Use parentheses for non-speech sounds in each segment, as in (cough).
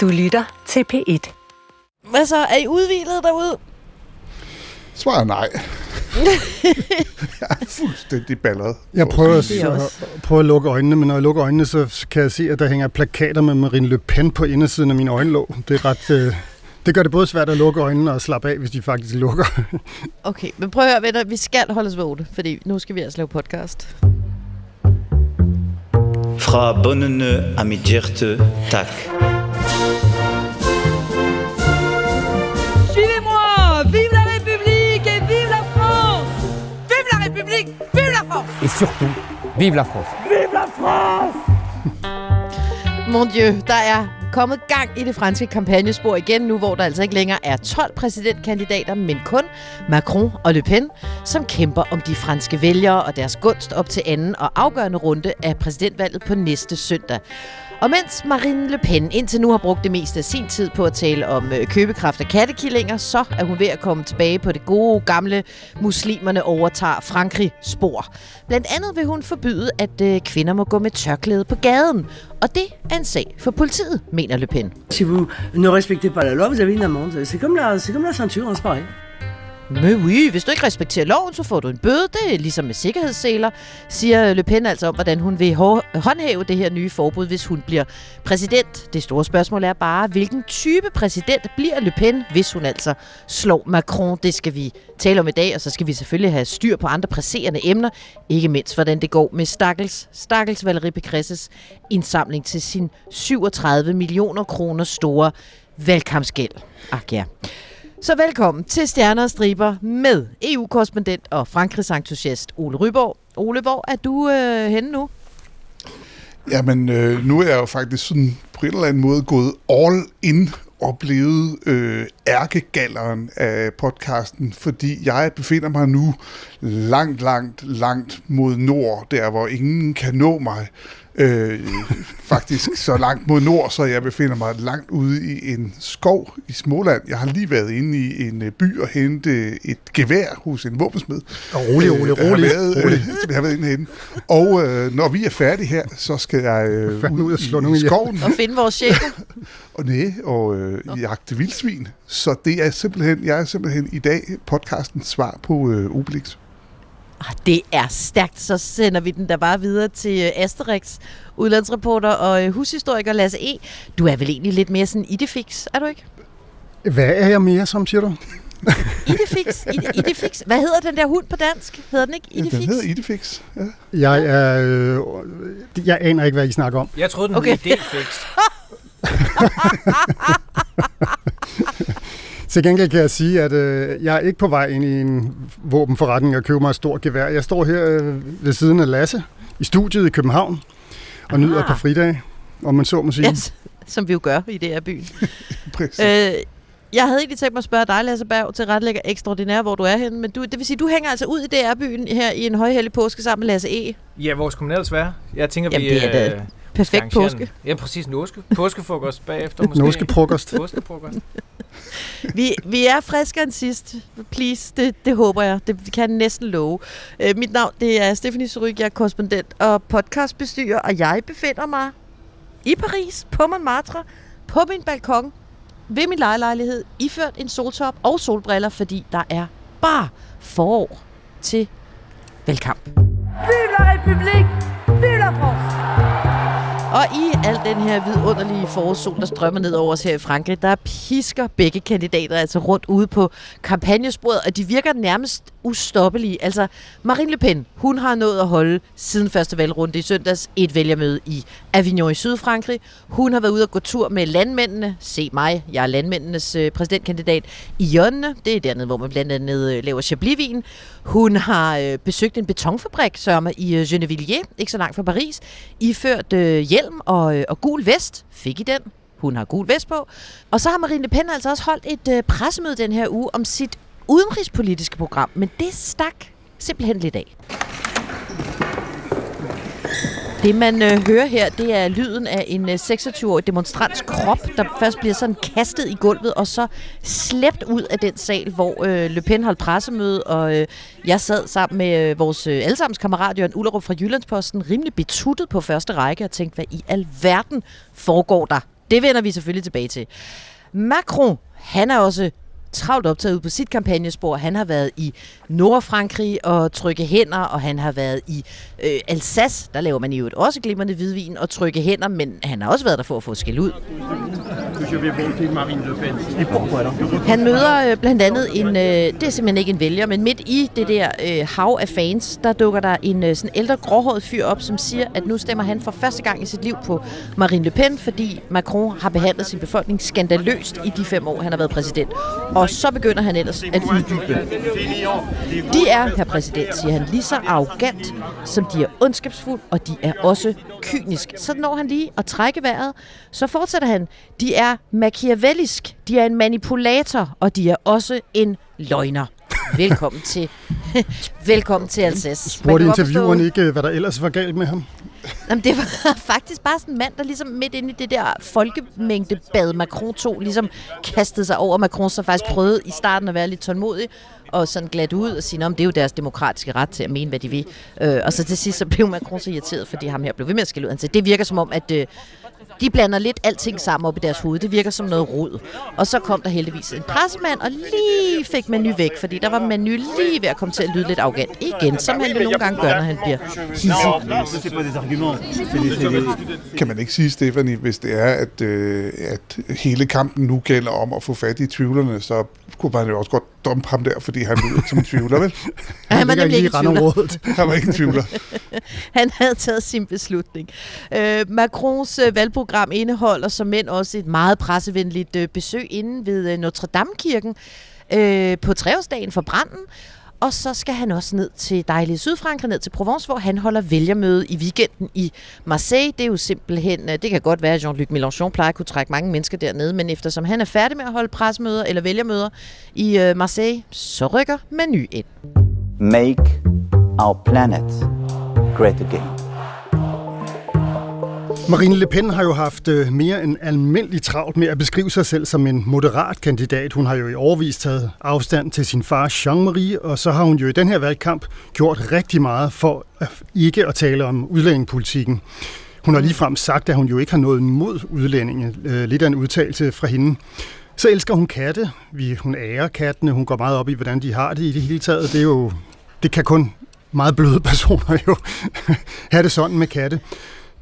Du lytter til P1. Hvad så? Er I udvilet derude? Svaret nej. (laughs) jeg er fuldstændig balleret. Jeg prøver, er så, også- prøver at lukke øjnene, men når jeg lukker øjnene, så kan jeg se, at der hænger plakater med Marine Le Pen på indersiden af mine øjenlåg. Det er ret... Øh, det gør det både svært at lukke øjnene og slappe af, hvis de faktisk lukker. (laughs) Okay, men prøv at høre, venner. Vi skal holde os vågne, fordi nu skal vi altså lave podcast. Fra bundene af mit hjerte, tak. Vive la France Et surtout, vive la France (laughs) Mon Dieu, der er kommet gang i det franske kampagnespor igen nu, hvor der altså ikke længere er 12 præsidentkandidater, men kun Macron og Le Pen, som kæmper om de franske vælgere og deres gunst op til anden og afgørende runde af præsidentvalget på næste søndag. Og mens Marine Le Pen indtil nu har brugt det meste af sin tid på at tale om øh, købekraft af kattekillinger, så er hun ved at komme tilbage på det gode, gamle muslimerne overtager Frankrig-spor. Blandt andet vil hun forbyde, at øh, kvinder må gå med tørklæde på gaden. Og det er en sag for politiet, mener Le Pen. Si vous ne respectez pas la loi, vous avez une amende. C'est comme la, c'est comme la ceinture, hein, men oui, hvis du ikke respekterer loven, så får du en bøde. Det er ligesom med sikkerhedsseler, siger Le Pen altså om, hvordan hun vil håndhæve det her nye forbud, hvis hun bliver præsident. Det store spørgsmål er bare, hvilken type præsident bliver Le Pen, hvis hun altså slår Macron. Det skal vi tale om i dag, og så skal vi selvfølgelig have styr på andre presserende emner. Ikke mindst, hvordan det går med Stakkels, Stakkels Valérie Pécresses indsamling til sin 37 millioner kroner store valgkampsgæld. Ak ja. Så velkommen til Stjerner og Striber med EU-korrespondent og Frankrigs entusiast Ole Ryborg. Ole, hvor er du øh, henne nu? Jamen, øh, nu er jeg jo faktisk sådan på en eller anden måde gået all in og blevet øh, ærkegalleren af podcasten, fordi jeg befinder mig nu langt, langt, langt mod nord, der hvor ingen kan nå mig. Øh, faktisk så langt mod nord, så jeg befinder mig langt ude i en skov i Småland. Jeg har lige været inde i en øh, by og hente et gevær hos en våbensmed. Og rolig, Ole, Øh, jeg har rolig, været, rolig. Øh, (laughs) jeg har været inde henne. Og øh, når vi er færdige her, så skal jeg øh, ud ud at slå i ihjel. skoven Og finde vores chefer. (laughs) og næ, og øh, jagte vildsvin. Så det er simpelthen, jeg er simpelthen i dag podcastens svar på øh, Obelix. Ah, Det er stærkt. Så sender vi den der bare videre til øh, Asterix, udlandsreporter og øh, hushistoriker Lasse E. Du er vel egentlig lidt mere sådan idefix, er du ikke? Hvad er jeg mere som, siger du? Idefix? Ide- Idefix? Hvad hedder den der hund på dansk? Hedder den ikke Ja, den Idefix? hedder Idefix. Ja. Jeg er... Øh, jeg aner ikke, hvad I snakker om. Jeg troede, den Okay. hed idéfix. (laughs) Til gengæld kan jeg sige, at øh, jeg er ikke på vej ind i en våbenforretning og købe mig et stort gevær. Jeg står her øh, ved siden af Lasse i studiet i København og nyder Ah. på fridag, om man så må sige. Yes, som vi jo gør i det her byen. (laughs) Præcis. Øh, jeg havde egentlig tænkt mig at spørge dig, Lasse Berg, til retlægger ekstraordinær, hvor du er henne. Men du, det vil sige, du hænger altså ud i DR-byen her i en højhellig påske sammen med Lasse E. Ja, man ellers være? Jeg tænker, Jamen, vi... det er øh, Perfekt påske. en- Ja, præcis. Norske. Påskefrokost bagefter måske. norske frokost. Påskefrokost. (laughs) (laughs) Vi, vi er friskere end sidst. Please, det, det håber jeg. Det kan jeg næsten love. Øh, mit navn det er Stephanie Suryk, jeg er korrespondent og podcastbestyrer, og jeg befinder mig i Paris, på Montmartre, på min balkon, ved min lejelejlighed, iført en soltop og solbriller, fordi der er bare forår til valgkamp. Vive la République Vive la France og i al den her vidunderlige forårssol, der strømmer ned over os her i Frankrig, der pisker begge kandidater altså rundt ude på kampagnesporet, og de virker nærmest ustoppelige. Altså, Marine Le Pen, hun har nået at holde siden første valgrunde i søndags et vælgermøde i Avignon i Sydfrankrig. Hun har været ude og gå tur med landmændene. Se mig, jeg er landmændenes øh, præsidentkandidat i Jønne. Det er dernede, hvor man blandt andet øh, laver chablisvin. Hun har øh, besøgt en betonfabrik, sørme, i øh, Gennevilliers, ikke så langt fra Paris. Iført øh, hjelm og, øh, og gul vest. Fik I den? Hun har gul vest på. Og så har Marine Le Pen altså også holdt et øh, pressemøde den her uge om sit udenrigspolitiske program. Men det stak simpelthen lidt af. Det man øh, hører her, det er lyden af en øh, 26-årig demonstrants krop, der først bliver sådan kastet i gulvet, og så slæbt ud af den sal, hvor øh, Le Pen holdt pressemøde, og øh, jeg sad sammen med øh, vores øh, allesammens kammerat Jørgen Ullerup fra Jyllandsposten, rimelig betuttet på første række, og tænkte, hvad i alverden foregår der Det vender vi selvfølgelig tilbage til. Macron, han er også travlt optaget ud på sit kampagnespor. Han har været i Nordfrankrig og trykke hænder, og han har været i øh, Alsace, der laver man jo også glimrende hvidvin og trykke hænder, men han har også været der for at få skæld ud. Han møder øh, blandt andet en, øh, det er simpelthen ikke en vælger, men midt i det der øh, hav af fans, der dukker der en øh, sådan ældre gråhåret fyr op, som siger, at nu stemmer han for første gang i sit liv på Marine Le Pen, fordi Macron har behandlet sin befolkning skandaløst i de fem år, han har været præsident. Og så begynder han ellers at uddybe. De er, herr præsident, siger han, lige så arrogant, som de er ondskabsfuld, og de er også kynisk. Så når han lige at trække vejret, så fortsætter han. De er machiavellisk, de er en manipulator, og de er også en løgner. Velkommen til, (laughs) velkommen til Alsace. Spurgte intervieweren forstå- ikke, hvad der ellers var galt med ham? Jamen, det var (laughs) faktisk bare sådan en mand, der ligesom midt inde i det der folkemængdebad, Macron tog, ligesom kastede sig over Macron, så faktisk prøvede i starten at være lidt tålmodig, og sådan glat ud og sige, om det er jo deres demokratiske ret til at mene, hvad de vil. Øh, og så til sidst så blev Macron så irriteret, fordi ham her blev ved med at skille ud. Han sagde, det virker som om, at øh, de blander lidt alting sammen op i deres hoved. Det virker som noget rod. Og så kom der heldigvis en pressemand og lige fik Manu væk, fordi der var Manu lige ved at komme til at lyde lidt arrogant igen, som han jo nogle gange gør, når han bliver hissig. Kan man ikke sige, Stefanie, hvis det er, at, øh, at hele kampen nu gælder om at få fat i tvivlerne, så kunne man jo også godt dumpe ham der, fordi han lyder ikke som en tvivler, vel? (laughs) Han var ligger nemlig ikke i i tvivl. randområdet. (laughs) Han var ikke en tvivler. Han havde taget sin beslutning. Øh, Macrons øh, valgprogram indeholder som mænd også et meget pressevenligt øh, besøg inde ved øh, Notre Dame-kirken øh, på treårsdagen for branden. Og så skal han også ned til dejlige Sydfrankrig, ned til Provence, hvor han holder vælgermøde i weekenden i Marseille. Det er jo simpelthen, øh, det kan godt være, at Jean-Luc Mélenchon plejer at kunne trække mange mennesker dernede, men eftersom han er færdig med at holde pressemøder eller vælgermøder i øh, Marseille, så rykker Manu ind. Make our planet great again. Marine Le Pen har jo haft øh, mere end almindelig travlt med at beskrive sig selv som en moderat kandidat. Hun har jo i overvis taget afstand til sin far Jean-Marie, og så har hun jo i den her valgkamp gjort rigtig meget for at ikke at tale om udlændingepolitikken. Hun har ligefrem sagt, at hun jo ikke har noget imod udlændinge. Øh, lidt af en udtalelse fra hende. Så elsker hun katte. Vi, hun ærer kattene. Hun går meget op i, hvordan de har det i det hele taget. Det, er jo, det kan kun meget bløde (laughs) personer jo have det sådan med katte.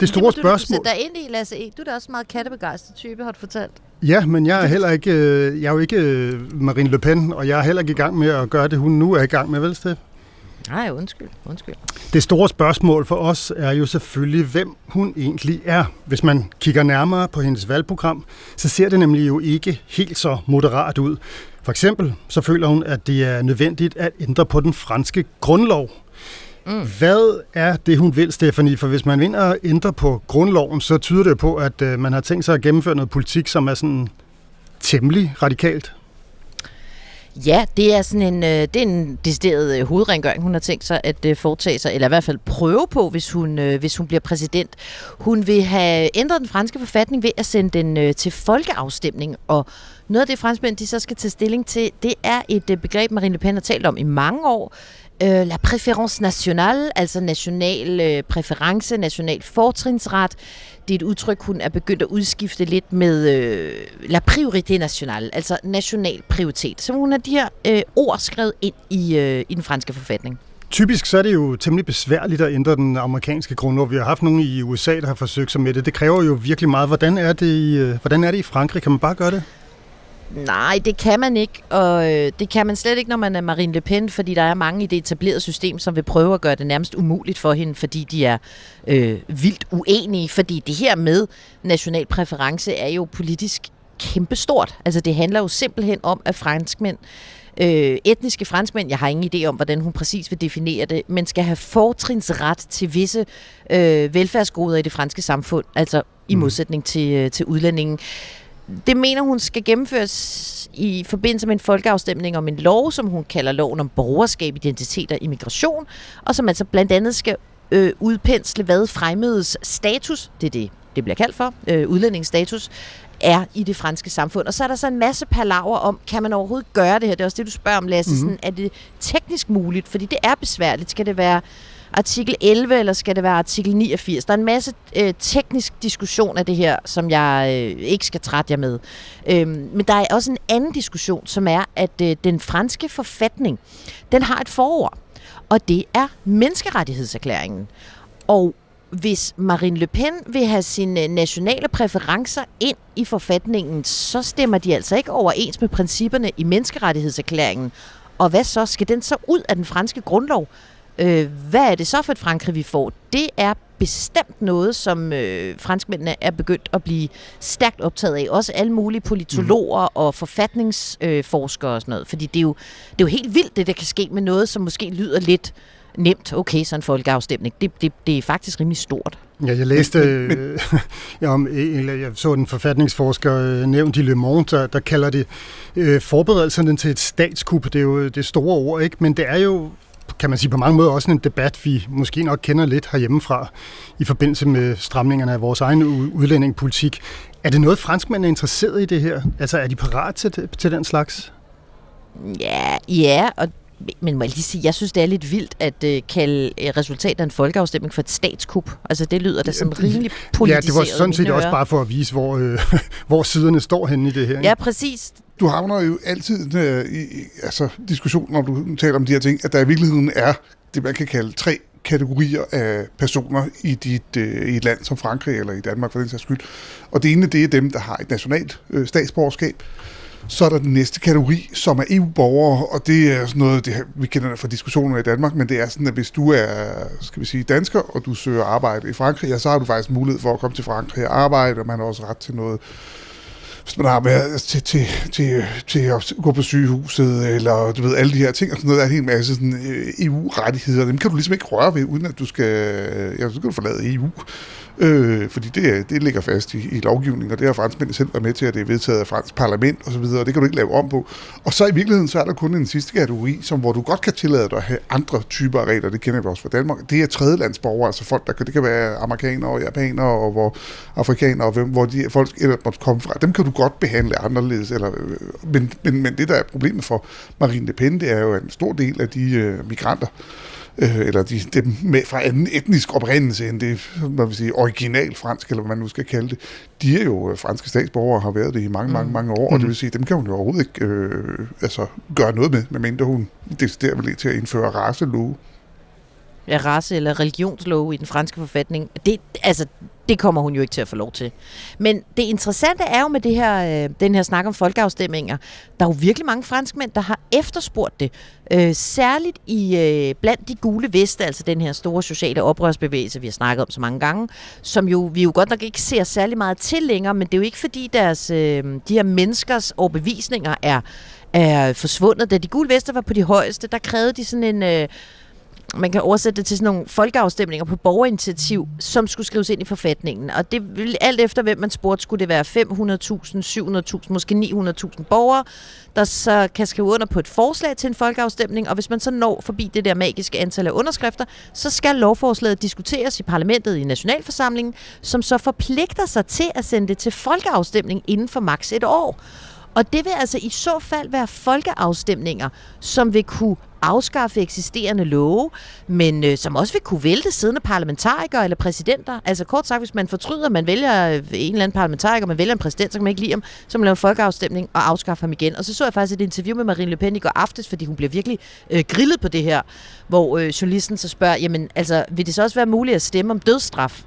Det store spørgsmål... Du sætter dig ind i, Lasse E. Du er da også meget kattebegejstret type, har du fortalt. Ja, men jeg er heller ikke, øh, jeg er jo ikke øh, Marine Le Pen, og jeg er heller ikke i gang med at gøre det, hun nu er i gang med, vel, Steff? Nej, undskyld, undskyld. Det store spørgsmål for os er jo selvfølgelig, hvem hun egentlig er. Hvis man kigger nærmere på hendes valgprogram, så ser det nemlig jo ikke helt så moderat ud. For eksempel så føler hun, at det er nødvendigt at ændre på den franske grundlov. Mm. Hvad er det, hun vil, Stefanie? For hvis man vinder at ændre på grundloven, så tyder det på, at øh, man har tænkt sig at gennemføre noget politik, som er sådan temmelig radikalt. Ja, det er sådan en, øh, det er en decideret øh, hovedrengøring, hun har tænkt sig at øh, foretage sig, eller i hvert fald prøve på, hvis hun, øh, hvis hun bliver præsident. Hun vil have ændret den franske forfatning ved at sende den øh, til folkeafstemning, og noget af det franskmænd, de så skal tage stilling til, det er et øh, begreb, Marine Le Pen har talt om i mange år, øh, la préférence nationale, altså national øh, præference, national fortrinsret. Det er et udtryk, hun er begyndt at udskifte lidt med øh, la priorité nationale, altså national prioritet. Så hun har de her øh, ord skrevet ind i, øh, i den franske forfatning. Typisk så er det jo temmelig besværligt at ændre den amerikanske grundlov. Vi har haft nogen i USA, der har forsøgt sig med det. Det kræver jo virkelig meget. Hvordan er det i, øh, hvordan er det i Frankrig? Kan man bare gøre det? Nej, det kan man ikke, og øh, det kan man slet ikke, når man er Marine Le Pen, fordi der er mange i det etablerede system, som vil prøve at gøre det nærmest umuligt for hende, fordi de er øh, vildt uenige, fordi det her med national præference er jo politisk kæmpestort. Altså det handler jo simpelthen om, at franskmænd, øh, etniske franskmænd, jeg har ingen idé om, hvordan hun præcis vil definere det, men skal have fortrinsret til visse øh, velfærdsgoder i det franske samfund, altså i modsætning til, øh, til udlændingen. Det mener hun skal gennemføres i forbindelse med en folkeafstemning om en lov, som hun kalder loven om borgerskab, identitet og immigration, og som altså blandt andet skal øh, udpensle, hvad fremmedes status, det er det, det bliver kaldt for, øh, udlændingsstatus, er i det franske samfund. Og så er der så en masse palaver om, kan man overhovedet gøre det her? Det er også det, du spørger om, Lasse. Mm-hmm. Sådan, er det teknisk muligt? Fordi det er besværligt. Skal det være artikel 11, eller skal det være artikel 89? Der er en masse øh, teknisk diskussion af det her, som jeg øh, ikke skal trætte jer med. Øhm, men der er også en anden diskussion, som er, at øh, den franske forfatning, den har et forord, og det er menneskerettighedserklæringen. Og hvis Marine Le Pen vil have sine øh, nationale præferencer ind i forfatningen, så stemmer de altså ikke overens med principperne i menneskerettighedserklæringen. Og hvad så? Skal den så ud af den franske grundlov? Øh, hvad er det så for et Frankrig, vi får? Det er bestemt noget, som øh, franskmændene er begyndt at blive stærkt optaget af. Også alle mulige politologer mm. og forfatningsforskere og sådan noget. Fordi det er, jo, det er jo helt vildt, det der kan ske med noget, som måske lyder lidt nemt. Okay, så en folkeafstemning. Det, det, det er faktisk rimelig stort. Ja, jeg læste, øh, (laughs) ja, om, jeg så en forfatningsforsker øh, nævnt i Le Monde, der, der kalder det øh, forberedelserne til et statskup. Det er jo det store ord, ikke? Men det er jo kan man sige, på mange måder også en debat, vi måske nok kender lidt herhjemmefra i forbindelse med stramningerne af vores egen udlændingepolitik. Er det noget, franskmænd er interesseret i det her? Altså, er de parat til, til den slags? Ja, ja, og men må jeg lige sige, jeg synes, det er lidt vildt at uh, kalde uh, resultatet af en folkeafstemning for et statskup. Altså, det lyder da sådan rimelig politiseret. Ja, det var sådan set også bare for at vise, hvor, øh, (laughs) hvor siderne står henne i det her. Ikke? Ja, præcis. Du havner jo altid øh, i altså, diskussion, når du taler om de her ting, at der i virkeligheden er det, man kan kalde tre kategorier af personer i, dit, øh, i et land som Frankrig eller i Danmark for den sags skyld. Og det ene, det er dem, der har et nationalt øh, statsborgerskab. Så er der den næste kategori, som er EU-borgere, og det er sådan noget, det her, vi kender det fra diskussioner i Danmark, men det er sådan, at hvis du er, skal vi sige, dansker, og du søger arbejde i Frankrig, ja, så har du faktisk mulighed for at komme til Frankrig og arbejde, og man har også ret til noget hvis man har været til, til, til, til at gå på sygehuset, eller du ved, alle de her ting, og sådan noget, der er en hel masse sådan, øh, EU-rettigheder, dem kan du ligesom ikke røre ved, uden at du skal, ja, så kan du forlade EU. Øh, fordi det, det ligger fast i, i lovgivningen, og det har franskmændene selv været med til, at det er vedtaget af fransk parlament osv., og, det kan du ikke lave om på. Og så i virkeligheden, så er der kun en sidste kategori, som, hvor du godt kan tillade dig at have andre typer af regler, det kender vi også fra Danmark. Det er tredjelandsborgere, altså folk, der det kan være amerikanere og japanere, og hvor afrikanere, og hvem, hvor de folk ellers måtte komme fra. Dem kan du godt behandle anderledes, eller, men, men, men det, der er problemet for Marine Le Pen, det er jo en stor del af de øh, migranter, øh, eller de, dem med, fra anden etnisk oprindelse end det, man vil sige, original fransk, eller hvad man nu skal kalde det, de er jo øh, franske statsborgere og har været det i mange, mange, mm. mange år, mm. og det vil sige, dem kan hun jo overhovedet ikke øh, altså, gøre noget med, medmindre hun deciderer vel til at indføre racelove. Race- eller religionslove i den franske forfatning. Det, altså, det kommer hun jo ikke til at få lov til. Men det interessante er jo med det her, øh, den her snak om folkeafstemninger, der er jo virkelig mange franskmænd, der har efterspurgt det. Øh, særligt i øh, blandt de gule veste, altså den her store sociale oprørsbevægelse, vi har snakket om så mange gange, som jo vi jo godt nok ikke ser særlig meget til længere, men det er jo ikke fordi deres, øh, de her menneskers overbevisninger er, er forsvundet. Da de gule veste var på de højeste, der krævede de sådan en... Øh, man kan oversætte det til sådan nogle folkeafstemninger på borgerinitiativ, som skulle skrives ind i forfatningen. Og det ville alt efter, hvem man spurgte, skulle det være 500.000, 700.000, måske 900.000 borgere, der så kan skrive under på et forslag til en folkeafstemning, og hvis man så når forbi det der magiske antal af underskrifter, så skal lovforslaget diskuteres i parlamentet i nationalforsamlingen, som så forpligter sig til at sende det til folkeafstemning inden for maks et år. Og det vil altså i så fald være folkeafstemninger, som vil kunne afskaffe eksisterende love, men øh, som også vil kunne vælte siddende parlamentarikere eller præsidenter. Altså kort sagt, hvis man fortryder, man vælger øh, en eller anden parlamentariker, man vælger en præsident, så kan man ikke lide ham, så man laver en folkeafstemning og afskaffe ham igen. Og så så jeg faktisk et interview med Marine Le Pen i går aftes, fordi hun bliver virkelig øh, grillet på det her, hvor øh, journalisten så spørger, jamen altså, vil det så også være muligt at stemme om dødsstraf?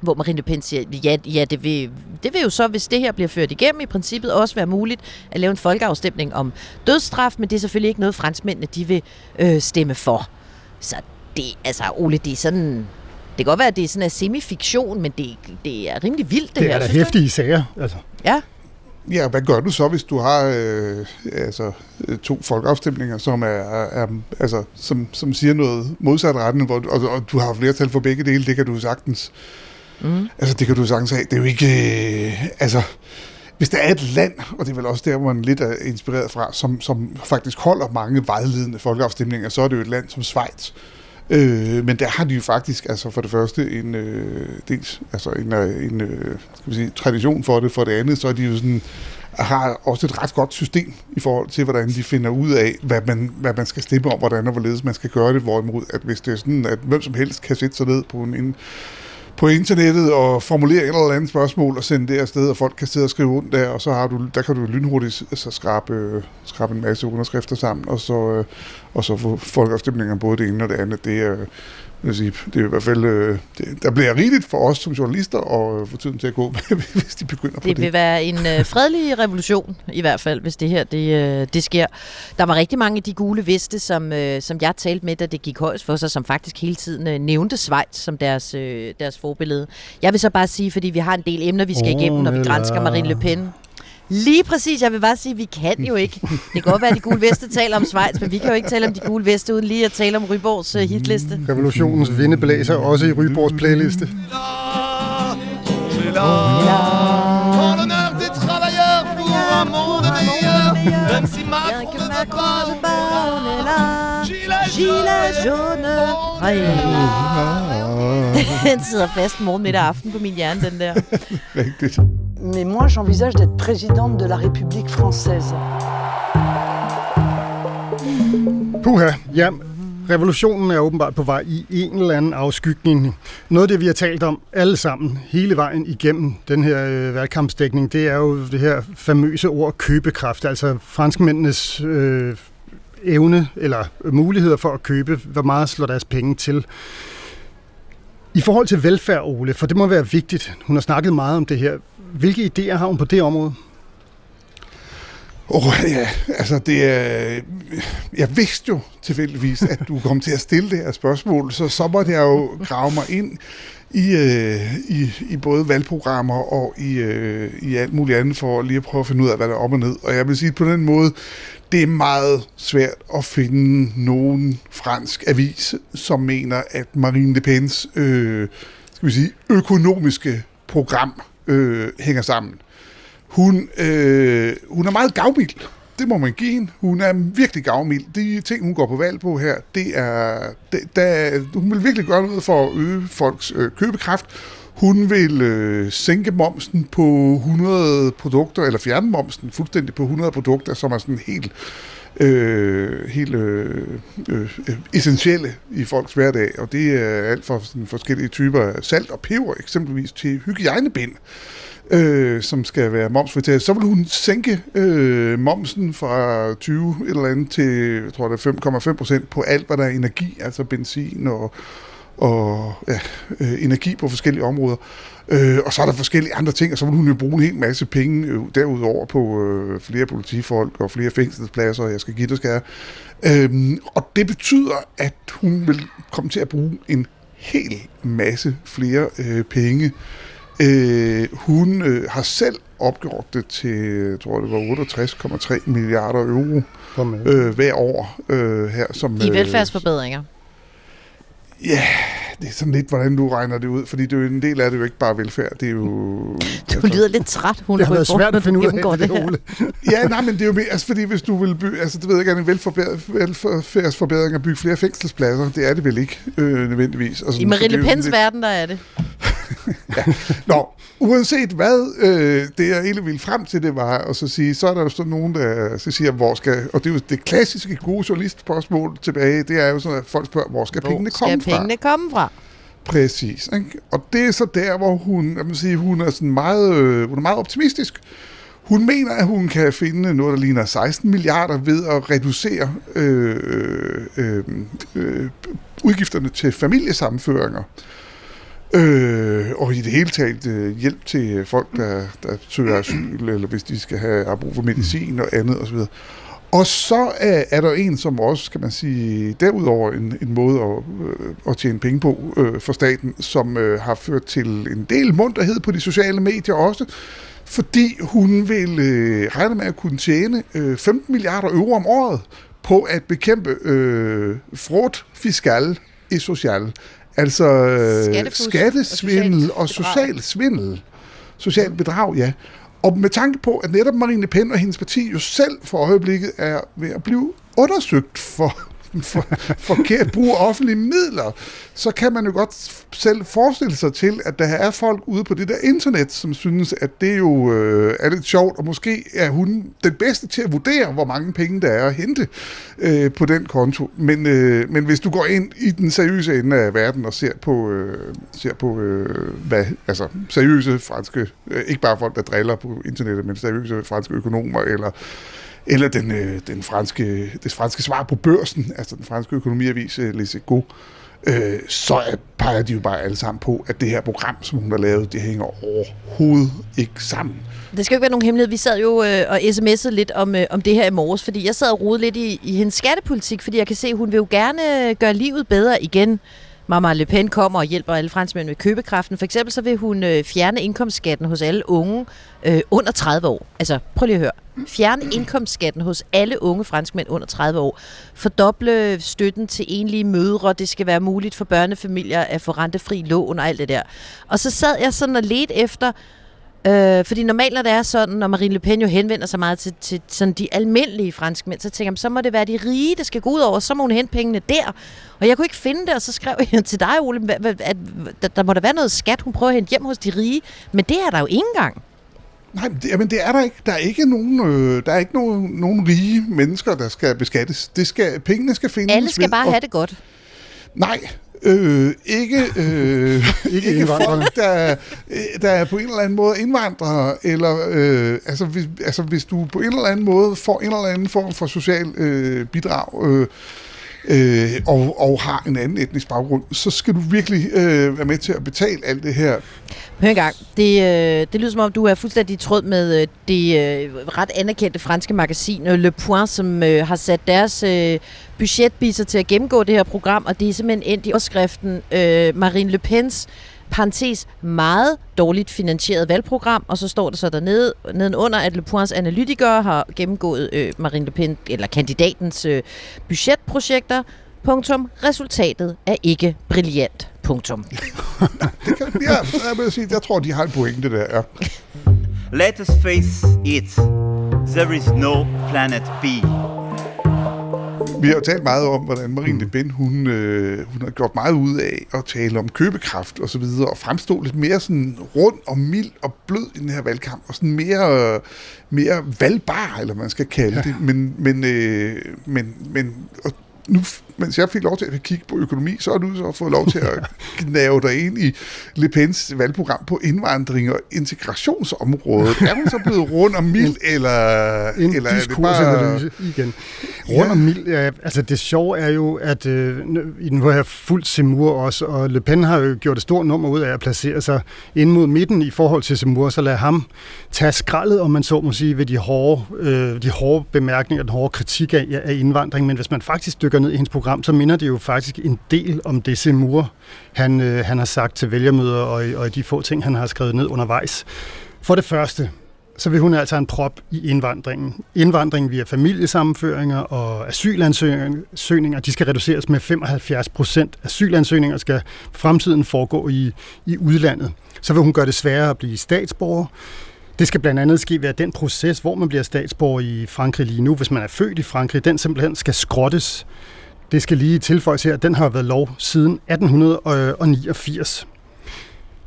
Hvor Marine Le Pen siger, ja, ja det, vil, det vil jo så, hvis det her bliver ført igennem, i princippet også være muligt at lave en folkeafstemning om dødsstraf, men det er selvfølgelig ikke noget, franskmændene de vil øh, stemme for. Så det, altså Ole, det er sådan... Det kan godt være, at det er sådan en semifiktion, men det, det er rimelig vildt, det, det her. Det er da hæftige sager, altså. Ja. Ja, hvad gør du så, hvis du har øh, altså, to folkeafstemninger, som er, er altså, som, som siger noget modsat retten, hvor, og, og du har flertal for begge dele, det kan du sagtens Mm. Altså, det kan du sagtens have. Det er jo ikke... Øh, altså, hvis der er et land, og det er vel også der, hvor man lidt er inspireret fra, som, som faktisk holder mange vejledende folkeafstemninger, så er det jo et land som Schweiz. Øh, men der har de jo faktisk, altså for det første, en, øh, dels, altså en, øh, en øh, skal vi sige, tradition for det, for det andet, så er de jo sådan, har også et ret godt system i forhold til, hvordan de finder ud af, hvad man, hvad man skal stemme om, hvordan og hvorledes man skal gøre det, hvorimod at hvis det er sådan, at hvem som helst kan sætte sig ned på en, en på internettet og formulere et eller andet spørgsmål og sende det afsted, og folk kan sidde og skrive rundt der, og så har du, der kan du lynhurtigt så altså skrabe, øh, skrabe en masse underskrifter sammen, og så, øh, og så få folkeafstemninger både det ene og det andet. Det er, det er i hvert fald, øh, det, der bliver rigeligt for os som journalister at få tiden til at gå, (laughs) hvis de begynder på Det det. vil være en øh, (laughs) fredelig revolution, i hvert fald, hvis det her det, øh, det sker. Der var rigtig mange af de gule veste, som, øh, som jeg talte med, da det gik højst for sig, som faktisk hele tiden øh, nævnte Schweiz som deres, øh, deres forbillede. Jeg vil så bare sige, fordi vi har en del emner, vi skal Åh, igennem, når vi Nella. grænsker Marine Le Pen. Lige præcis, jeg vil bare sige, at vi kan jo ikke. Det kan godt være, at de gule veste taler om Schweiz, men vi kan jo ikke tale om de gule veste, uden lige at tale om Ryborgs øh, hitliste. Revolutionens vindeblæser også i Ryborgs playliste. L'honneur des Gilets jaune. Ej. Den sidder fast morgen, middag og aften på min hjerne, den der. (laughs) Rigtigt. Mais moi, j'envisage d'être présidente de la République française. Puha, ja, revolutionen er åbenbart på vej i en eller anden afskygning. Noget af det, vi har talt om alle sammen hele vejen igennem den her øh, valgkampsdækning, det er jo det her famøse ord købekraft, altså franskmændenes øh, evne eller muligheder for at købe, hvor meget slår deres penge til. I forhold til velfærd, Ole, for det må være vigtigt, hun har snakket meget om det her. Hvilke idéer har hun på det område? Åh oh, ja, altså det er... Jeg vidste jo tilfældigvis, at du kom til at stille det her spørgsmål, så så måtte jeg jo grave mig ind i, øh, i, i både valgprogrammer og i, øh, i alt muligt andet, for lige at prøve at finde ud af, hvad der er op og ned. Og jeg vil sige på den måde, det er meget svært at finde nogen fransk avis, som mener, at Marine Le Pens øh, skal vi sige, økonomiske program øh, hænger sammen. Hun, øh, hun er meget gavmild. Det må man give hende. Hun er virkelig gavmild. De ting, hun går på valg på her, det er... Det, der, hun vil virkelig gøre noget for at øge folks øh, købekraft. Hun vil øh, sænke momsen på 100 produkter, eller fjerne momsen fuldstændig på 100 produkter, som er sådan helt, øh, helt øh, øh, essentielle i folks hverdag. Og det er alt fra sådan forskellige typer af salt og peber, eksempelvis til hygiejnebind øh, som skal være momsfritaget. så vil hun sænke øh, momsen fra 20 eller andet til, jeg tror det er 5,5 procent på alt, hvad der er energi, altså benzin og, og ja, øh, energi på forskellige områder. Øh, og så er der forskellige andre ting, og så vil hun jo bruge en hel masse penge øh, derudover på øh, flere politifolk og flere fængselspladser, og jeg skal give det skal øh, Og det betyder, at hun vil komme til at bruge en hel masse flere øh, penge Øh, hun øh, har selv opgjort det til, jeg tror det var 68,3 milliarder euro øh, hver år øh, her. Som, I velfærdsforbedringer. Ja, det er sådan lidt, hvordan du regner det ud, fordi det er jo en del af det er jo ikke bare velfærd, det er jo... (laughs) Du lyder lidt træt, hun Det har været svært at finde ud af det, det her. Ole. (laughs) ja, nej, men det er jo mere, altså fordi hvis du vil bygge, altså det ved jeg ikke, en velfærdsforbedring at bygge flere fængselspladser, det er det vel ikke øh, nødvendigvis. Altså, I Marie Le er Pens lidt- verden, der er det. Ja. Nå, uanset hvad, øh, det jeg egentlig ville frem til, det var at så sige, så er der jo sådan nogen, der så siger, hvor skal, og det er jo det klassiske gode journalistspørgsmål tilbage, det er jo sådan, at folk spørger, hvor skal pengene Hvor komme skal fra? pengene komme fra? Præcis. Ikke? Og det er så der, hvor hun, jeg sige, hun er sådan meget, øh, hun er meget optimistisk. Hun mener, at hun kan finde noget, der ligner 16 milliarder ved at reducere øh, øh, øh, udgifterne til familiesammenføringer. Øh, og i det hele taget øh, hjælp til folk, der, der søger asyl, eller hvis de skal have har brug for medicin og andet osv. Og så er, øh, er der en, som også, kan man sige, derudover en, en måde at, øh, at tjene penge på øh, for staten, som øh, har ført til en del munterhed på de sociale medier også, fordi hun vil øh, regne med at kunne tjene øh, 15 milliarder euro om året på at bekæmpe øh, fraud fiskal i social. Altså øh, skattesvindel og og social svindel. Social bedrag, ja. Og med tanke på, at netop Marine Le Pen og hendes parti jo selv for øjeblikket er ved at blive undersøgt for for, forkert brug af offentlige midler, så kan man jo godt selv forestille sig til, at der er folk ude på det der internet, som synes, at det jo øh, er lidt sjovt, og måske er hun den bedste til at vurdere, hvor mange penge der er at hente øh, på den konto. Men, øh, men hvis du går ind i den seriøse ende af verden og ser på, øh, ser på øh, hvad, altså, seriøse franske, øh, ikke bare folk, der driller på internettet, men seriøse franske økonomer, eller eller den, øh, den franske, det franske svar på børsen, altså den franske økonomiavis øh, Les Echos, øh, så peger de jo bare alle sammen på, at det her program, som hun har lavet, det hænger overhovedet ikke sammen. Det skal jo ikke være nogen hemmelighed. Vi sad jo øh, og sms'ede lidt om, øh, om det her i morges, fordi jeg sad og rode lidt i, i hendes skattepolitik, fordi jeg kan se, at hun vil jo gerne øh, gøre livet bedre igen. Mama Le Pen kommer og hjælper alle franskmænd med købekraften. For eksempel så vil hun øh, fjerne indkomstskatten hos alle unge øh, under 30 år. Altså, prøv lige at høre. Fjerne indkomstskatten hos alle unge franskmænd under 30 år. Fordoble støtten til enlige mødre. Det skal være muligt for børnefamilier at få rentefri lån og alt det der. Og så sad jeg sådan og ledte efter, Øh, fordi normalt, når det er sådan, når Marine Le Pen jo henvender sig meget til, til sådan de almindelige franskmænd, så tænker jeg, så må det være de rige, der skal gå ud over, så må hun hente pengene der. Og jeg kunne ikke finde det, og så skrev jeg til dig, Ole, at, der må der være noget skat, hun prøver at hente hjem hos de rige. Men det er der jo ikke engang. Nej, det, jamen det er der ikke. Der er ikke nogen, øh, der er ikke nogen, nogen rige mennesker, der skal beskattes. Det skal, pengene skal findes Alle skal ved, bare og- have det godt. Nej, øh, ikke, øh, (laughs) ikke, ikke folk, der, øh, der er på en eller anden måde indvandrere, eller øh, altså, hvis, altså hvis du på en eller anden måde får en eller anden form for social øh, bidrag, øh, øh, og, og har en anden etnisk baggrund, så skal du virkelig øh, være med til at betale alt det her. Hør engang. Det, øh, det lyder som om, du er fuldstændig i tråd med øh, det øh, ret anerkendte franske magasin øh, Le Point, som øh, har sat deres øh, budgetbiser til at gennemgå det her program, og det er simpelthen endt i overskriften øh, Marine Le Pens parentes meget dårligt finansieret valgprogram, og så står der så dernede nedenunder, at Le Points analytikere har gennemgået øh, Marine Le Pen, eller kandidatens øh, budgetprojekter, punktum, resultatet er ikke brilliant, punktum. (laughs) Ja, jeg, vil sige, jeg tror, de har en pointe der. Ja. Let us face it. There is no planet B. Vi har jo talt meget om, hvordan Marine Le Pen, hun, øh, hun har gjort meget ud af at tale om købekraft og så videre, og fremstå lidt mere sådan rund og mild og blød i den her valgkamp, og sådan mere, øh, mere valgbar, eller man skal kalde det. Men, men, øh, men, men og nu, mens jeg fik lov til at kigge på økonomi, så har du så fået lov til at (laughs) knæve dig ind i Le Pens valgprogram på indvandring og integrationsområdet. Er hun så blevet rund og mild, eller, En eller er det bare... igen. Rund og mild, ja, altså det sjove er jo, at øh, i den hvor jeg har fulgt Semur også, og Le Pen har jo gjort et stort nummer ud af at placere sig ind mod midten i forhold til Semur, så lad ham tage skraldet, om man så må sige, ved de hårde, øh, de hårde bemærkninger, den hårde kritik af, af indvandring. Men hvis man faktisk dykker ned i hendes program, så minder det jo faktisk en del om det Semur, han, øh, han har sagt til vælgermøder og, og de få ting, han har skrevet ned undervejs. For det første, så vil hun altså have en prop i indvandringen. Indvandringen via familiesammenføringer og asylansøgninger, de skal reduceres med 75 procent. Asylansøgninger skal fremtiden foregå i, i udlandet. Så vil hun gøre det sværere at blive statsborger. Det skal blandt andet ske ved, at den proces, hvor man bliver statsborger i Frankrig lige nu, hvis man er født i Frankrig, den simpelthen skal skrottes. Det skal lige tilføjes her, at den har været lov siden 1889.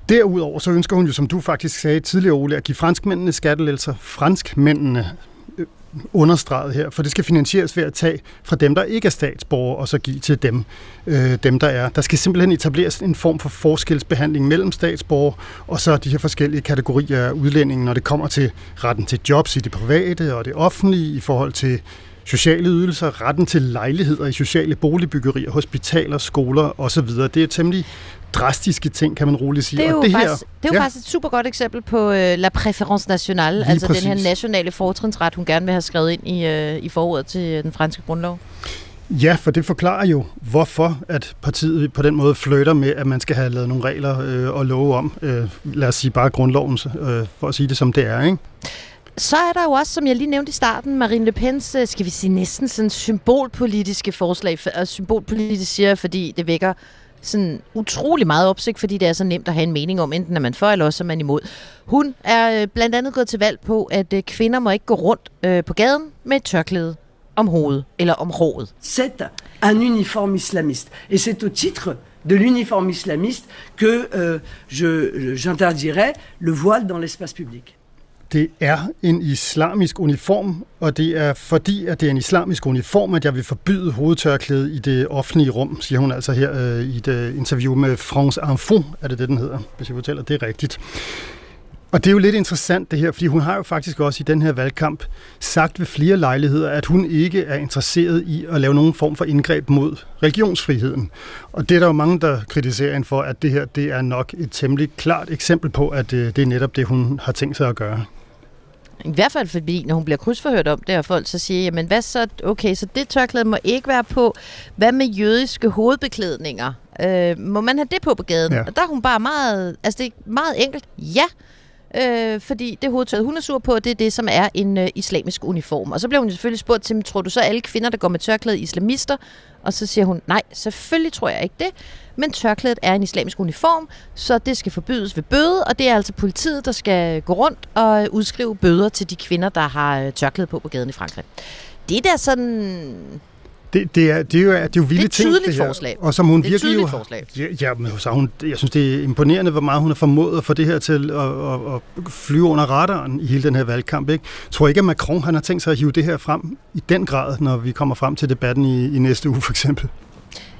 Derudover så ønsker hun jo, som du faktisk sagde tidligere, Ole, at give franskmændene skattelettelser. Franskmændene øh, understreget her, for det skal finansieres ved at tage fra dem, der ikke er statsborgere, og så give til dem, øh, dem der er. Der skal simpelthen etableres en form for forskelsbehandling mellem statsborgere, og så de her forskellige kategorier af udlændinge, når det kommer til retten til jobs i det private og det offentlige, i forhold til sociale ydelser, retten til lejligheder i sociale boligbyggerier, hospitaler, skoler osv. Det er temmelig drastiske ting, kan man roligt sige. Det er jo, og det faktisk, det er jo ja. ja. faktisk et super godt eksempel på øh, la préférence nationale, Lige altså præcis. den her nationale fortrinsret, hun gerne vil have skrevet ind i, øh, i forordet til øh, den franske grundlov. Ja, for det forklarer jo, hvorfor at partiet på den måde flytter med, at man skal have lavet nogle regler øh, og love om, øh, lad os sige bare grundloven, øh, for at sige det som det er. Ikke? Så er der jo også, som jeg lige nævnte i starten, Marine Le Pens, øh, skal vi sige, næsten sådan symbolpolitiske forslag. Og øh, symbolpolitisk siger fordi det vækker sådan utrolig meget opsigt, fordi det er så nemt at have en mening om, enten er man for, eller også er man imod. Hun er øh, blandt andet gået til valg på, at kvinder må ikke gå rundt på gaden med et tørklæde om hovedet, eller om håret. Cette un uniforme islamiste. Et c'est au titre de l'uniforme islamiste que euh, je- j'interdirais le voile dans l'espace public. Det er en islamisk uniform, og det er fordi, at det er en islamisk uniform, at jeg vil forbyde hovedtørklæde i det offentlige rum, siger hun altså her øh, i et øh, interview med France Info, er det det, den hedder, hvis jeg fortæller det er rigtigt. Og det er jo lidt interessant det her, fordi hun har jo faktisk også i den her valgkamp sagt ved flere lejligheder, at hun ikke er interesseret i at lave nogen form for indgreb mod religionsfriheden. Og det er der jo mange, der kritiserer hende for, at det her det er nok et temmelig klart eksempel på, at øh, det er netop det, hun har tænkt sig at gøre. I hvert fald fordi, når hun bliver krydsforhørt om det, og folk så siger, jamen hvad så, okay, så det tørklæde må ikke være på. Hvad med jødiske hovedbeklædninger? Øh, må man have det på på gaden? Ja. Og der er hun bare meget, altså det er meget enkelt, ja. Øh, fordi det hovedtøjet, hun er sur på, det er det, som er en øh, islamisk uniform. Og så bliver hun selvfølgelig spurgt til, tror du så, alle kvinder, der går med tørklæde, islamister? Og så siger hun, nej, selvfølgelig tror jeg ikke det. Men tørklædet er en islamisk uniform, så det skal forbydes ved bøde, og det er altså politiet, der skal gå rundt og øh, udskrive bøder til de kvinder, der har øh, tørklæde på på gaden i Frankrig. Det er da sådan... Det, det, er, det, er jo, det er jo vilde Det er et ting, tydeligt det her. forslag. Og som hun Det er virkelig jo... forslag. Ja, ja men så hun, jeg synes, det er imponerende, hvor meget hun har formået at få det her til at, at, at flyve under radaren i hele den her valgkamp. Ikke? Jeg tror ikke, at Macron han har tænkt sig at hive det her frem i den grad, når vi kommer frem til debatten i, i næste uge for eksempel.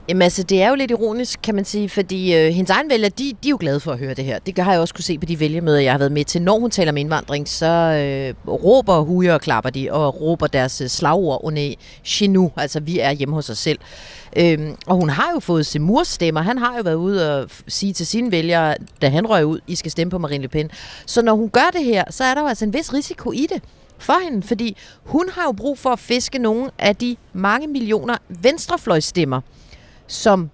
Jamen altså, det er jo lidt ironisk, kan man sige, fordi øh, hendes egen vælger, de, de er jo glade for at høre det her. Det har jeg også kunne se på de vælgermøder, jeg har været med til. Når hun taler om indvandring, så øh, råber og hujer og klapper de, og råber deres øh, slagord under chenu, altså vi er hjemme hos os selv. Øhm, og hun har jo fået Semurs stemmer. Han har jo været ude og sige til sine vælgere, da han røg ud, I skal stemme på Marine Le Pen. Så når hun gør det her, så er der jo altså en vis risiko i det for hende, fordi hun har jo brug for at fiske nogle af de mange millioner venstrefløjstemmer, som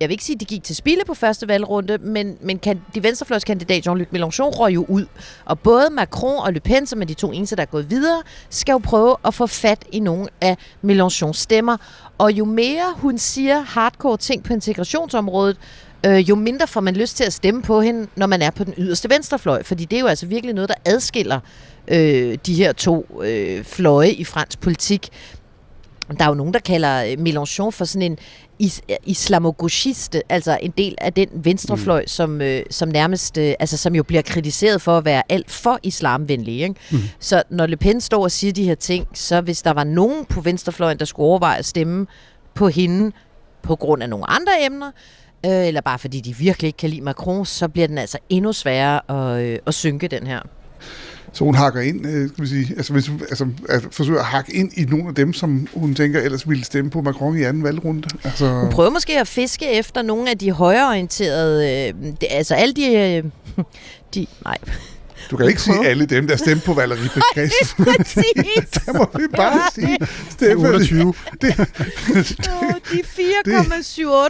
jeg vil ikke sige, at de gik til spilde på første valgrunde, men, men kan, de venstrefløjskandidat Jean-Luc Mélenchon røg jo ud. Og både Macron og Le Pen, som er de to eneste, der er gået videre, skal jo prøve at få fat i nogle af Mélenchons stemmer. Og jo mere hun siger hardcore ting på integrationsområdet, øh, jo mindre får man lyst til at stemme på hende, når man er på den yderste venstrefløj. Fordi det er jo altså virkelig noget, der adskiller øh, de her to øh, fløje i fransk politik. Der er jo nogen, der kalder øh, Mélenchon for sådan en is- islamogauchiste, altså en del af den venstrefløj, mm. som, øh, som nærmest, øh, altså som jo bliver kritiseret for at være alt for islamvenlig. Ikke? Mm. Så når Le Pen står og siger de her ting, så hvis der var nogen på venstrefløjen, der skulle overveje at stemme på hende på grund af nogle andre emner, øh, eller bare fordi de virkelig ikke kan lide Macron, så bliver den altså endnu sværere at, øh, at synke den her. Så hun hakker ind, øh, skal vi sige, altså, hvis, altså, altså forsøger at hakke ind i nogle af dem, som hun tænker ellers ville stemme på Macron i anden valgrunde. Altså, Hun prøver måske at fiske efter nogle af de højreorienterede, øh, altså alle de, øh, (laughs) de, nej, du kan ikke sige alle dem, der stemte på Valérie (laughs) Pécresse. præcis. (laughs) Der må vi bare sige. Stefan, 28. (laughs) Det, Åh, de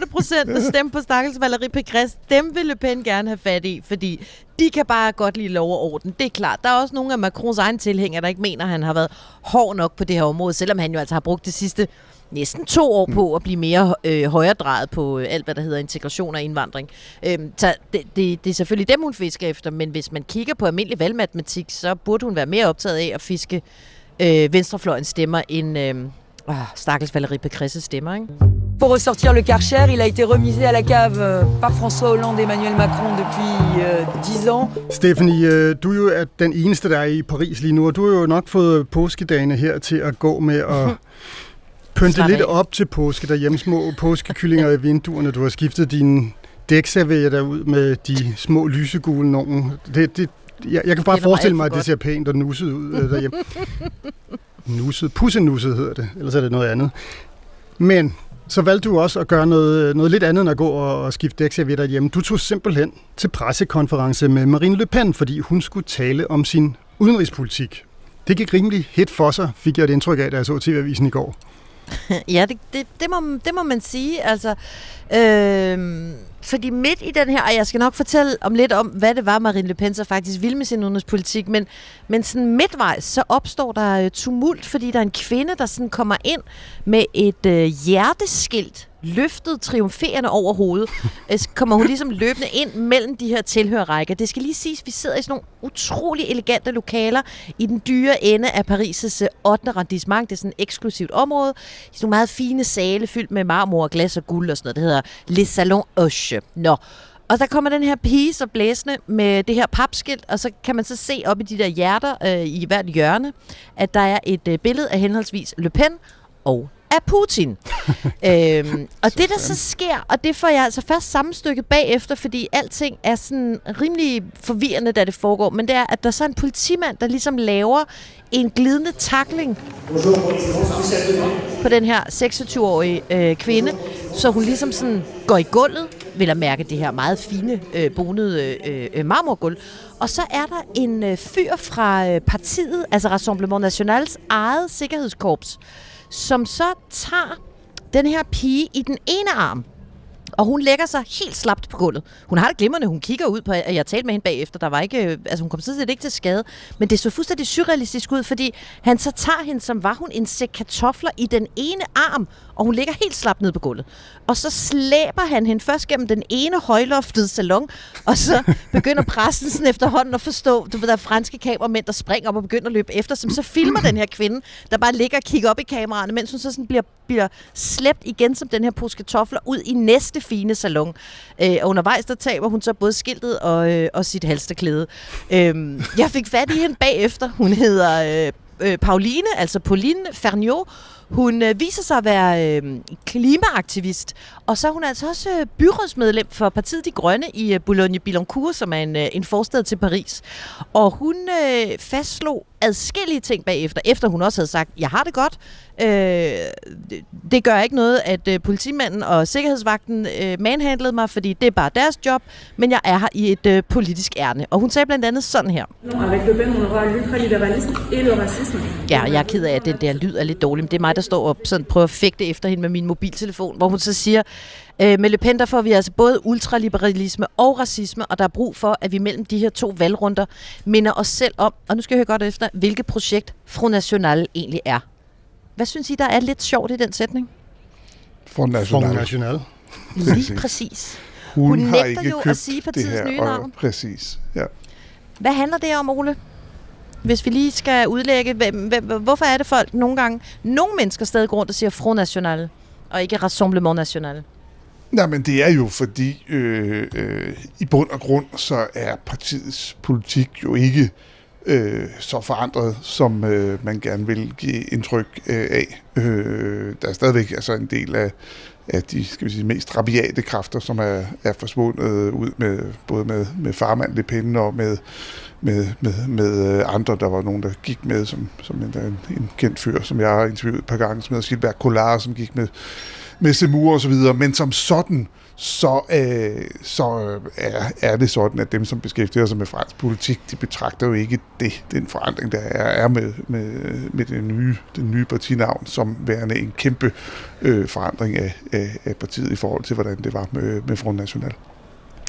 4,78 procent, der stemte på stakkels Valérie Pécresse, dem vil Le Pen gerne have fat i, fordi de kan bare godt lide lov og orden. Det er klart. Der er også nogle af Macrons egne tilhængere, der ikke mener, at han har været hård nok på det her område, selvom han jo altså har brugt det sidste næsten to år på at blive mere øh, højredrejet på øh, alt, hvad der hedder integration og indvandring. Øhm, så det, det, det er selvfølgelig dem, hun fisker efter, men hvis man kigger på almindelig valgmatematik, så burde hun være mere optaget af at fiske øh, venstrefløjens stemmer end øh, ah, stakkels Valérie Pécresses stemmer, ikke? Pour ressortir le Karcher, il a été remisé à la cave euh, par François Hollande et Emmanuel Macron depuis euh, 10 ans. Stephanie, øh, du er jo er den eneste, der er i Paris lige nu, og du har jo nok fået påskedagene her til at gå med at (laughs) pynte lidt af. op til påske derhjemme. Små påskekyllinger i vinduerne. Du har skiftet din dækservier ud med de små lysegule nogen. Det, det, jeg, jeg kan bare forestille mig, at det ser pænt og nusset ud øh, derhjemme. (laughs) nusset, pussenusset hedder det, ellers er det noget andet. Men så valgte du også at gøre noget, noget lidt andet end at gå og, og skifte dækservietter hjemme. Du tog simpelthen til pressekonference med Marine Le Pen, fordi hun skulle tale om sin udenrigspolitik. Det gik rimelig hit for sig, fik jeg et indtryk af, da jeg så TV-avisen i går. Ja, det, det, det, må, det må man sige. Altså, øh, fordi midt i den her, og jeg skal nok fortælle om lidt om, hvad det var, Marine Le Pen så faktisk ville med sin udenrigspolitik, men, men sådan midtvejs, så opstår der øh, tumult, fordi der er en kvinde, der sådan kommer ind med et øh, hjerteskilt løftet triumferende over hovedet, (laughs) øh, så kommer hun ligesom løbende ind mellem de her tilhørrækker. Det skal lige siges, vi sidder i sådan nogle utrolig elegante lokaler i den dyre ende af Paris' 8. arrondissement. Det er sådan et eksklusivt område. I sådan nogle meget fine sale fyldt med marmor, glas og guld og sådan noget. Det hedder Les Salons Hoche. Nå, og der kommer den her pige så blæsende med det her papskilt, og så kan man så se op i de der hjerter øh, i hvert hjørne, at der er et øh, billede af henholdsvis Le Pen og af Putin. (laughs) øhm, og det, der så sker, og det får jeg altså først sammenstykket bagefter, fordi alting er sådan rimelig forvirrende, da det foregår, men det er, at der så er en politimand, der ligesom laver en glidende takling på den her 26-årige øh, kvinde, så hun ligesom sådan går i gulvet, vil at mærke det her meget fine øh, bonede øh, øh, marmorgulv. Og så er der en øh, fyr fra øh, partiet, altså Rassemblement Nationals eget sikkerhedskorps, som så tager den her pige i den ene arm, og hun lægger sig helt slapt på gulvet. Hun har det glimrende. Hun kigger ud på, at jeg talte med hende bagefter. Der var ikke, øh, altså hun kom sådan set ikke til skade. Men det så fuldstændig surrealistisk ud, fordi han så tager hende, som var hun en sæk kartofler i den ene arm, og hun ligger helt slapt ned på gulvet. Og så slæber han hende først gennem den ene højloftede salon, og så begynder pressen sådan efterhånden at forstå, du ved, der er franske kameramænd, der springer op og begynder at løbe efter, som så filmer den her kvinde, der bare ligger og kigger op i kameraerne, mens hun så sådan bliver, bliver slæbt igen som den her pose kartofler ud i næste fine salon. Øh, og undervejs, der taber hun så både skiltet og, øh, og sit halsterklæde. Øh, jeg fik fat i hende bagefter. Hun hedder øh, øh, Pauline, altså Pauline Ferniaud. Hun øh, viser sig at være øh, klimaaktivist, og så er hun altså også øh, byrådsmedlem for Partiet De Grønne i øh, Boulogne-Billancourt, som er en, øh, en forstad til Paris. Og hun øh, fastslog adskillige ting bagefter, efter hun også havde sagt, jeg har det godt. Øh, det, gør ikke noget, at øh, politimanden og sikkerhedsvagten øh, manhandlede mig, fordi det er bare deres job, men jeg er her i et øh, politisk ærne. Og hun sagde blandt andet sådan her. Avec Le Pen, on aura l'ultralibéralisme et le racisme. Ja, jeg er ked af, at den der lyd er lidt dårlig, men det er mig, der står og sådan prøver at fægte efter hende med min mobiltelefon, hvor hun så siger, øh, med Le Pen, der får vi altså både ultraliberalisme og racisme, og der er brug for, at vi mellem de her to valgrunder minder os selv om, og nu skal jeg høre godt efter, hvilket projekt Front National egentlig er. Hvad synes I, der er lidt sjovt i den sætning? Front National. Front National. Lige præcis. Hun, Hun har nægter ikke jo at købt sige det her. nye og- navn. Præcis, ja. Hvad handler det om, Ole? Hvis vi lige skal udlægge, hvem, hvem, hvorfor er det folk nogle gange, nogle mennesker stadig går rundt og siger Front National, og ikke Rassemblement National? Nej, men det er jo fordi, øh, øh, i bund og grund, så er partiets politik jo ikke øh, så forandret, som øh, man gerne vil give indtryk øh, af. Øh, der er stadigvæk altså en del af, af de skal vi sige, mest rabiate kræfter, som er, er forsvundet ud med både med, med farmand Le Pen og med, med, med, med øh, andre. Der var nogen, der gik med, som, som en, en, en kendt fyr, som jeg har interviewet et par gange, som hedder Silberg Collard, som gik med med Semur og så videre, men som sådan, så, øh, så øh, er, er det sådan, at dem, som beskæftiger sig med fransk politik, de betragter jo ikke det, den forandring, der er, er med, med, med det nye, den nye partinavn, som værende en kæmpe øh, forandring af, af, af partiet i forhold til, hvordan det var med, med Front National.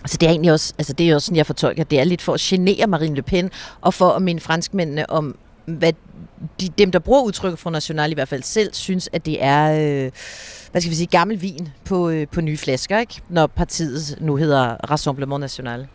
Altså det er egentlig også, altså det er også sådan, jeg fortolker, det er lidt for at genere Marine Le Pen, og for at minde franskmændene om, hvad de, dem, der bruger udtrykket fra National i hvert fald selv, synes, at det er, øh, hvad skal vi sige, gammel vin på, øh, på nye flasker, ikke? Når partiet nu hedder Rassemblement National.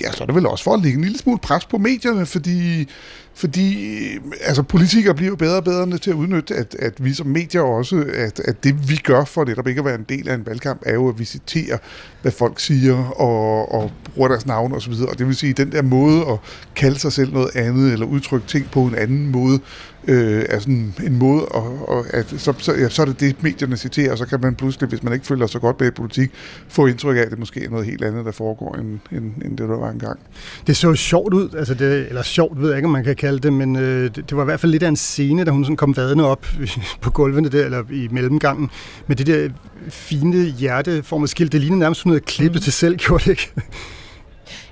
Ja, så er det vel også for at lægge en lille smule pres på medierne, fordi, fordi øh, altså, politikere bliver jo bedre og bedre til at udnytte, at, at vi som medier også, at, at det vi gør for netop ikke at være en del af en valgkamp, er jo at vi citerer, hvad folk siger, og, og bruger deres navn osv. Og, og det vil sige, den der måde at kalde sig selv noget andet, eller udtrykke ting på en anden måde, øh, er sådan en måde, og, og at, så, så, ja, så er det det, medierne citerer, og så kan man pludselig, hvis man ikke følger så godt med i politik, få indtryk af, at det måske er noget helt andet, der foregår, end, end, end det, der var engang. Det så jo sjovt ud, altså det, eller sjovt ved jeg ikke, om man kan kalde det, men øh, det, det var i hvert fald lidt af en scene, da hun sådan kom vadende op (laughs) på gulvene der, eller i mellemgangen, med det der fine hjerteformede skilt. Det lignede nærmest, hun havde klippet mm. til selv, gjorde det ikke?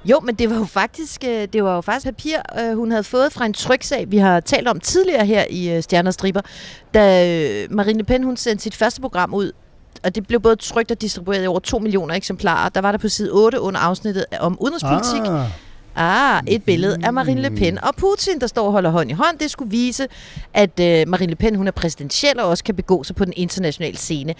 Jo, men det var jo faktisk, øh, det var jo faktisk papir, øh, hun havde fået fra en tryksag, vi har talt om tidligere her i øh, Stjerner Striber, da Marine Le Pen hun sendte sit første program ud, og det blev både trykt og distribueret i over 2 millioner eksemplarer. Der var der på side 8 under afsnittet om udenrigspolitik. Ah. Ah, et billede af Marine Le Pen og Putin, der står og holder hånd i hånd. Det skulle vise, at øh, Marine Le Pen hun er præsidentiel og også kan begå sig på den internationale scene.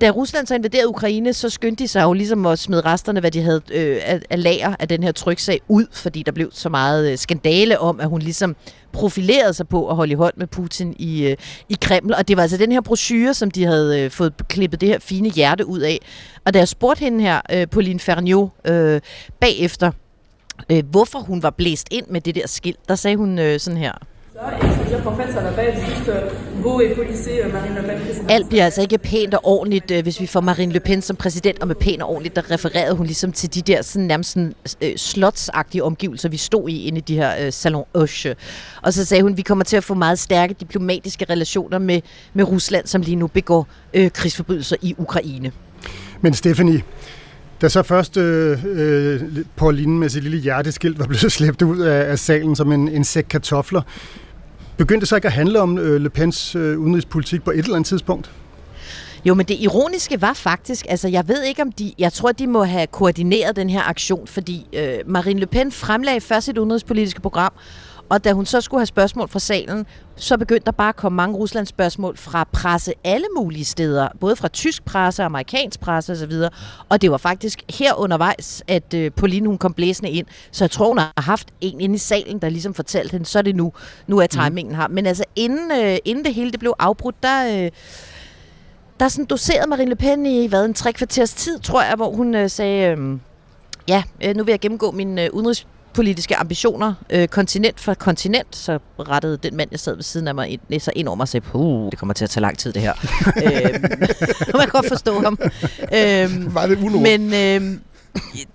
Da Rusland så invaderede Ukraine, så skyndte de sig jo ligesom at smide resterne, hvad de havde øh, af, af lager af den her tryksag ud, fordi der blev så meget øh, skandale om, at hun ligesom profilerede sig på at holde i hånd med Putin i, øh, i Kreml. Og det var altså den her brochure, som de havde øh, fået klippet det her fine hjerte ud af. Og da jeg spurgte hende her, øh, Pauline Ferniaud, øh, bagefter, øh, hvorfor hun var blæst ind med det der skilt, der sagde hun øh, sådan her. Øh, Marine Le Pen présidente. Alt bliver altså ikke pænt og ordentligt, øh, hvis vi får Marine Le Pen som præsident, og med pænt og ordentligt, der refererede hun ligesom til de der sådan, nærmest sådan, øh, slotsagtige omgivelser, vi stod i inde i de her øh, Salon Oche. Og så sagde hun, vi kommer til at få meget stærke diplomatiske relationer med, med Rusland, som lige nu begår øh, krigsforbrydelser i Ukraine. Men Stephanie, da så først øh, øh, Pauline med sit lille hjerteskilt var blevet (laughs) slæbt ud af, af salen som en, en sæk kartofler, begyndte det så ikke at handle om øh, Le Pens øh, udenrigspolitik på et eller andet tidspunkt? Jo, men det ironiske var faktisk, altså jeg ved ikke om de, jeg tror de må have koordineret den her aktion, fordi øh, Marine Le Pen fremlagde først sit udenrigspolitiske program, og da hun så skulle have spørgsmål fra salen, så begyndte der bare at komme mange Ruslands spørgsmål fra presse alle mulige steder, både fra tysk presse, amerikansk presse osv. Og det var faktisk her undervejs, at øh, Pauline hun kom blæsende ind. Så jeg tror, hun har haft en inde i salen, der ligesom fortalte hende, så er det nu, nu er timingen her. Men altså inden, øh, inden det hele det blev afbrudt, der... Øh, der sådan doserede Marine Le Pen i hvad, en tre kvarters tid, tror jeg, hvor hun øh, sagde, øh, ja, øh, nu vil jeg gennemgå mine øh, udenrigspolitiske ambitioner øh, kontinent for kontinent, så rettede den mand, jeg sad ved siden af mig, ind, så ind over mig og sagde, puh, det kommer til at tage lang tid det her. (laughs) øh, (laughs) man kan godt forstå ham. Øh, Var det ulo? men øh, jamen,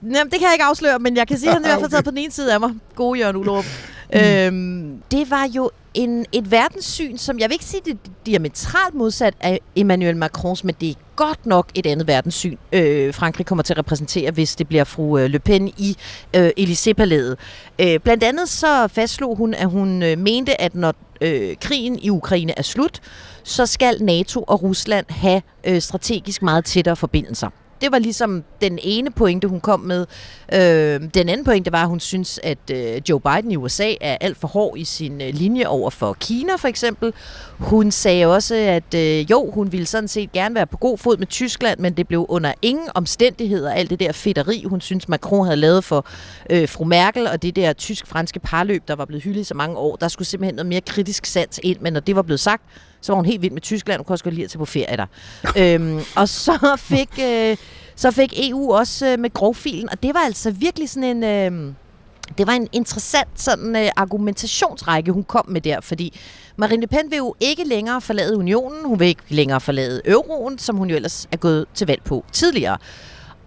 det kan jeg ikke afsløre, men jeg kan sige, at han i hvert fald sad på den ene side af mig. Gode Jørgen Ullerup. Mm. Øhm, det var jo en, et verdenssyn, som jeg vil ikke sige, det er diametralt modsat af Emmanuel Macrons, men det er godt nok et andet verdenssyn, øh, Frankrig kommer til at repræsentere, hvis det bliver fru øh, Le Pen i øh, Élysée-palæet. Øh, blandt andet så fastslog hun, at hun øh, mente, at når øh, krigen i Ukraine er slut, så skal NATO og Rusland have øh, strategisk meget tættere forbindelser. Det var ligesom den ene pointe, hun kom med. Øh, den anden pointe var, at hun synes, at øh, Joe Biden i USA er alt for hård i sin øh, linje over for Kina, for eksempel. Hun sagde også, at øh, jo, hun ville sådan set gerne være på god fod med Tyskland, men det blev under ingen omstændigheder alt det der fedteri, hun synes, Macron havde lavet for øh, fru Merkel, og det der tysk-franske parløb, der var blevet hyldet i så mange år. Der skulle simpelthen noget mere kritisk sans ind, men når det var blevet sagt, så var hun helt vild med Tyskland, og kunne også godt lide at tage på ferie der. øhm, og så (laughs) fik, øh, så fik EU også øh, med grovfilen, og det var altså virkelig sådan en... Øh, det var en interessant sådan øh, argumentationsrække, hun kom med der, fordi Marine Le Pen vil jo ikke længere forlade unionen, hun vil ikke længere forlade euroen, som hun jo ellers er gået til valg på tidligere.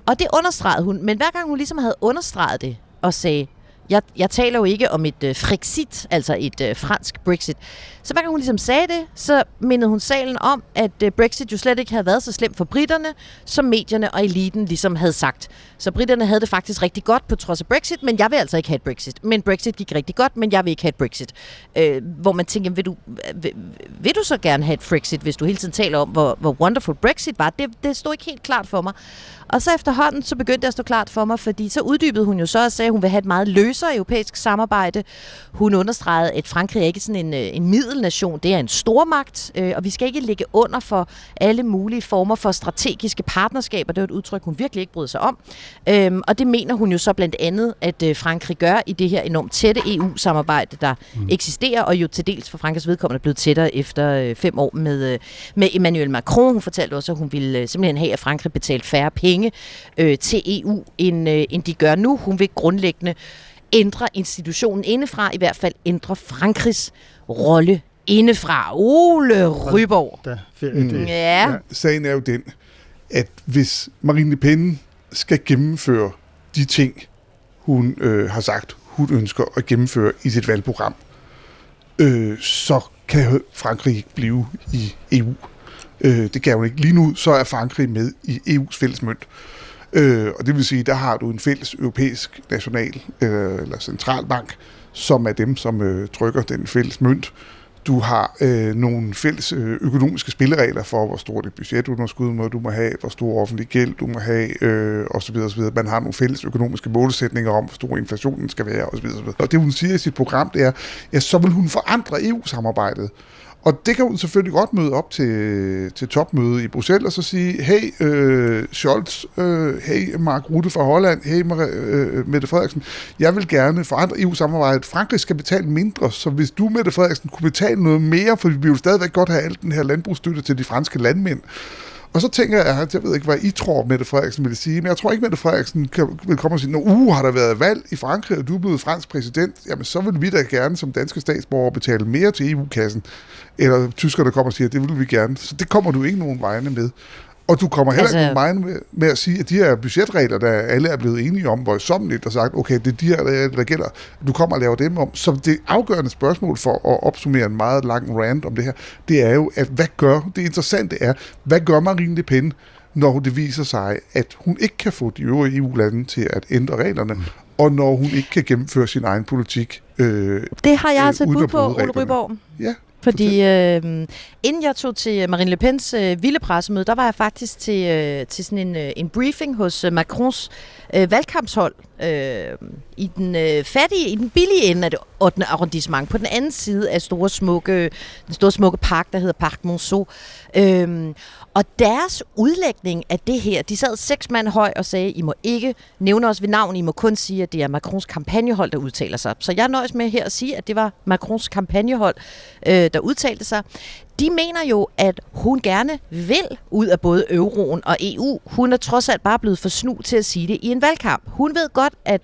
Og det understregede hun, men hver gang hun ligesom havde understreget det og sagde, jeg, jeg taler jo ikke om et øh, Frexit, altså et øh, fransk Brexit. Så hver gang hun ligesom sagde det, så mindede hun salen om, at øh, Brexit jo slet ikke havde været så slemt for britterne, som medierne og eliten ligesom havde sagt. Så britterne havde det faktisk rigtig godt på trods af Brexit, men jeg vil altså ikke have et Brexit. Men Brexit gik rigtig godt, men jeg vil ikke have et Brexit. Øh, hvor man tænker, vil du, vil, vil du så gerne have et Frexit, hvis du hele tiden taler om, hvor, hvor wonderful Brexit var? Det, det stod ikke helt klart for mig. Og så efterhånden, så begyndte det at stå klart for mig, fordi så uddybede hun jo så og sagde, at hun vil have et meget løsere europæisk samarbejde. Hun understregede, at Frankrig er ikke sådan en, øh, en middelnation, det er en stormagt, øh, og vi skal ikke ligge under for alle mulige former for strategiske partnerskaber. Det var et udtryk, hun virkelig ikke brød sig om. Øhm, og det mener hun jo så blandt andet, at øh, Frankrig gør i det her enormt tætte EU-samarbejde, der mm. eksisterer, og jo til dels for Frankrigs vedkommende er blevet tættere efter fem år med, med Emmanuel Macron. Hun fortalte også, at hun ville simpelthen have, at Frankrig betalte færre penge penge øh, til EU, end, øh, end de gør nu. Hun vil grundlæggende ændre institutionen indefra, i hvert fald ændre Frankrigs rolle indefra. Ole Ryborg. Mm. Ja. ja. Sagen er jo den, at hvis Marine Le Pen skal gennemføre de ting, hun øh, har sagt, hun ønsker at gennemføre i sit valgprogram, øh, så kan Frankrig ikke blive i EU. Øh, det kan hun ikke. Lige nu så er Frankrig med i EU's fælles mønt. Øh, og det vil sige, der har du en fælles europæisk national øh, eller centralbank, som er dem, som øh, trykker den fælles mønt. Du har øh, nogle fælles øh, økonomiske spilleregler for, hvor stort et budgetunderskud må, du må have, hvor stor offentlig gæld du må have, øh, osv. osv. Man har nogle fælles økonomiske målsætninger om, hvor stor inflationen skal være, osv. osv. Og det hun siger i sit program, det er, ja, så vil hun forandre EU-samarbejdet. Og det kan hun selvfølgelig godt møde op til, til topmøde i Bruxelles og så sige, hey øh, Scholz, øh, hey Mark Rutte fra Holland, hey Mar- øh, Mette Frederiksen, jeg vil gerne forandre EU-samarbejdet. Frankrig skal betale mindre, så hvis du, Mette Frederiksen, kunne betale noget mere, for vi vil stadigvæk godt have alt den her landbrugsstøtte til de franske landmænd, og så tænker jeg, jeg ved ikke, hvad I tror, Mette Frederiksen ville sige, men jeg tror ikke, Mette Frederiksen kan, vil komme og sige, når uh, har der været valg i Frankrig, og du er blevet fransk præsident, jamen så vil vi da gerne som danske statsborgere betale mere til EU-kassen. Eller tyskerne kommer og siger, det vil vi gerne. Så det kommer du ikke nogen vegne med. Og du kommer heller altså, ikke vegne med, med at sige, at de her budgetregler, der alle er blevet enige om, voldsomt og sagt, okay, det er de her, der, der gælder, du kommer og laver dem om. Så det afgørende spørgsmål for at opsummere en meget lang rant om det her, det er jo, at hvad gør, det interessante er, hvad gør Marine Le Pen, når det viser sig, at hun ikke kan få de øvrige EU-lande til at ændre reglerne, mm. og når hun ikke kan gennemføre sin egen politik. Øh, det har jeg altså øh, bud på, Ole. Ryborg. Ja, Fordi øh, inden jeg tog til Marine Le Pens øh, vilde pressemøde, der var jeg faktisk til, øh, til sådan en, øh, en briefing hos øh, Macrons øh, valgkampshold øh, i den øh, fattige, i den billige ende af det 8. arrondissement, på den anden side af store smukke, den store smukke park, der hedder Parc Monceau. Øh, og deres udlægning af det her, de sad seks mand høj og sagde, I må ikke nævne os ved navn, I må kun sige, at det er Macrons kampagnehold, der udtaler sig. Så jeg nøjes med her at sige, at det var Macrons kampagnehold, øh, der udtalte sig. De mener jo, at hun gerne vil ud af både euroen og EU. Hun er trods alt bare blevet for snu til at sige det i en valgkamp. Hun ved godt, at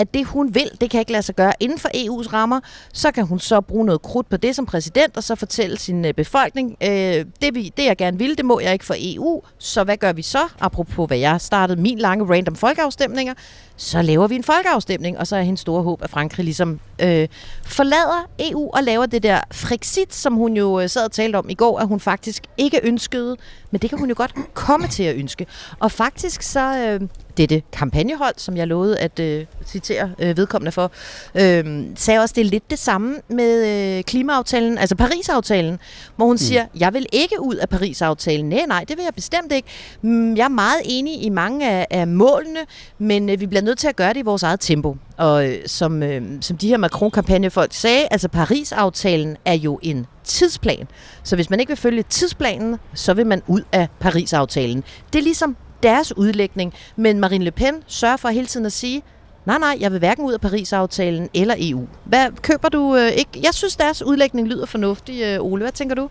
at det hun vil, det kan ikke lade sig gøre inden for EU's rammer, så kan hun så bruge noget krudt på det som præsident, og så fortælle sin øh, befolkning, øh, det, vi, det jeg gerne vil, det må jeg ikke for EU, så hvad gør vi så? Apropos hvad jeg startede min lange random folkeafstemninger, så laver vi en folkeafstemning, og så er hendes store håb, at Frankrig ligesom øh, forlader EU og laver det der Frexit, som hun jo øh, sad og talte om i går, at hun faktisk ikke ønskede, men det kan hun jo godt komme til at ønske. Og faktisk så øh, dette kampagnehold, som jeg lovede at øh, citere øh, vedkommende for, øh, sagde også, det er lidt det samme med øh, klimaaftalen, altså Paris-aftalen, hvor hun mm. siger, jeg vil ikke ud af Paris-aftalen. Nej, nej, det vil jeg bestemt ikke. Mm, Jeg er meget enig i mange af, af målene, men øh, vi bliver nødt til at gøre det i vores eget tempo. Og øh, som, øh, som de her Macron-kampagnefolk sagde, altså Paris-aftalen er jo en tidsplan. Så hvis man ikke vil følge tidsplanen, så vil man ud af Paris-aftalen. Det er ligesom deres udlægning, men Marine Le Pen sørger for hele tiden at sige, nej, nej, jeg vil hverken ud af Paris-aftalen eller EU. Hvad køber du øh, ikke? Jeg synes, deres udlægning lyder fornuftig, øh, Ole. Hvad tænker du?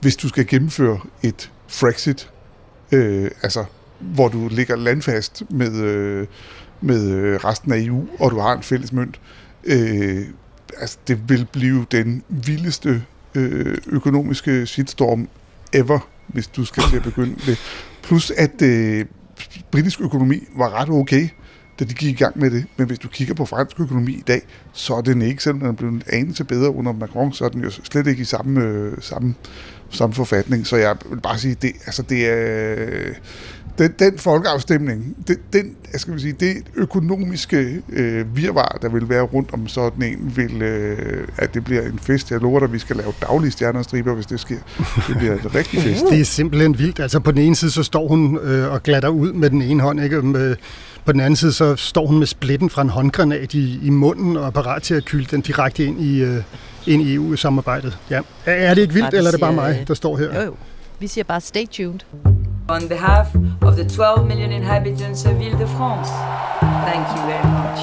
hvis du skal gennemføre et Frexit, øh, altså hvor du ligger landfast med, øh, med øh, resten af EU, og du har en fælles mønt, øh, altså det vil blive den vildeste øh, økonomiske shitstorm ever, hvis du skal til at begynde (laughs) det. Plus at øh, britisk økonomi var ret okay, da de gik i gang med det. Men hvis du kigger på fransk økonomi i dag, så er den ikke, selvom den er blevet en anelse bedre under Macron, så er den jo slet ikke i samme, øh, samme, samme forfatning. Så jeg vil bare sige, det, altså det er... Den, den folkeafstemning, den, den, jeg skal sige, det økonomiske øh, virvar, der vil være rundt om sådan en, vil, øh, at det bliver en fest. Jeg lover dig, at vi skal lave daglige stjernestriber, hvis det sker. Det bliver en rigtig (laughs) fest. Det er simpelthen vildt. Altså på den ene side, så står hun øh, og glatter ud med den ene hånd, ikke? Med, på den anden side, så står hun med splitten fra en håndgranat i, i munden og er parat til at kylde den direkte ind i, øh, ind i EU-samarbejdet. Ja. Er, det ikke vildt, Nej, vi eller er det bare siger, mig, øh, der står her? Jo, jo. Vi siger bare stay tuned. On behalf of the 12 million inhabitants of Ile-de-France, thank you very much.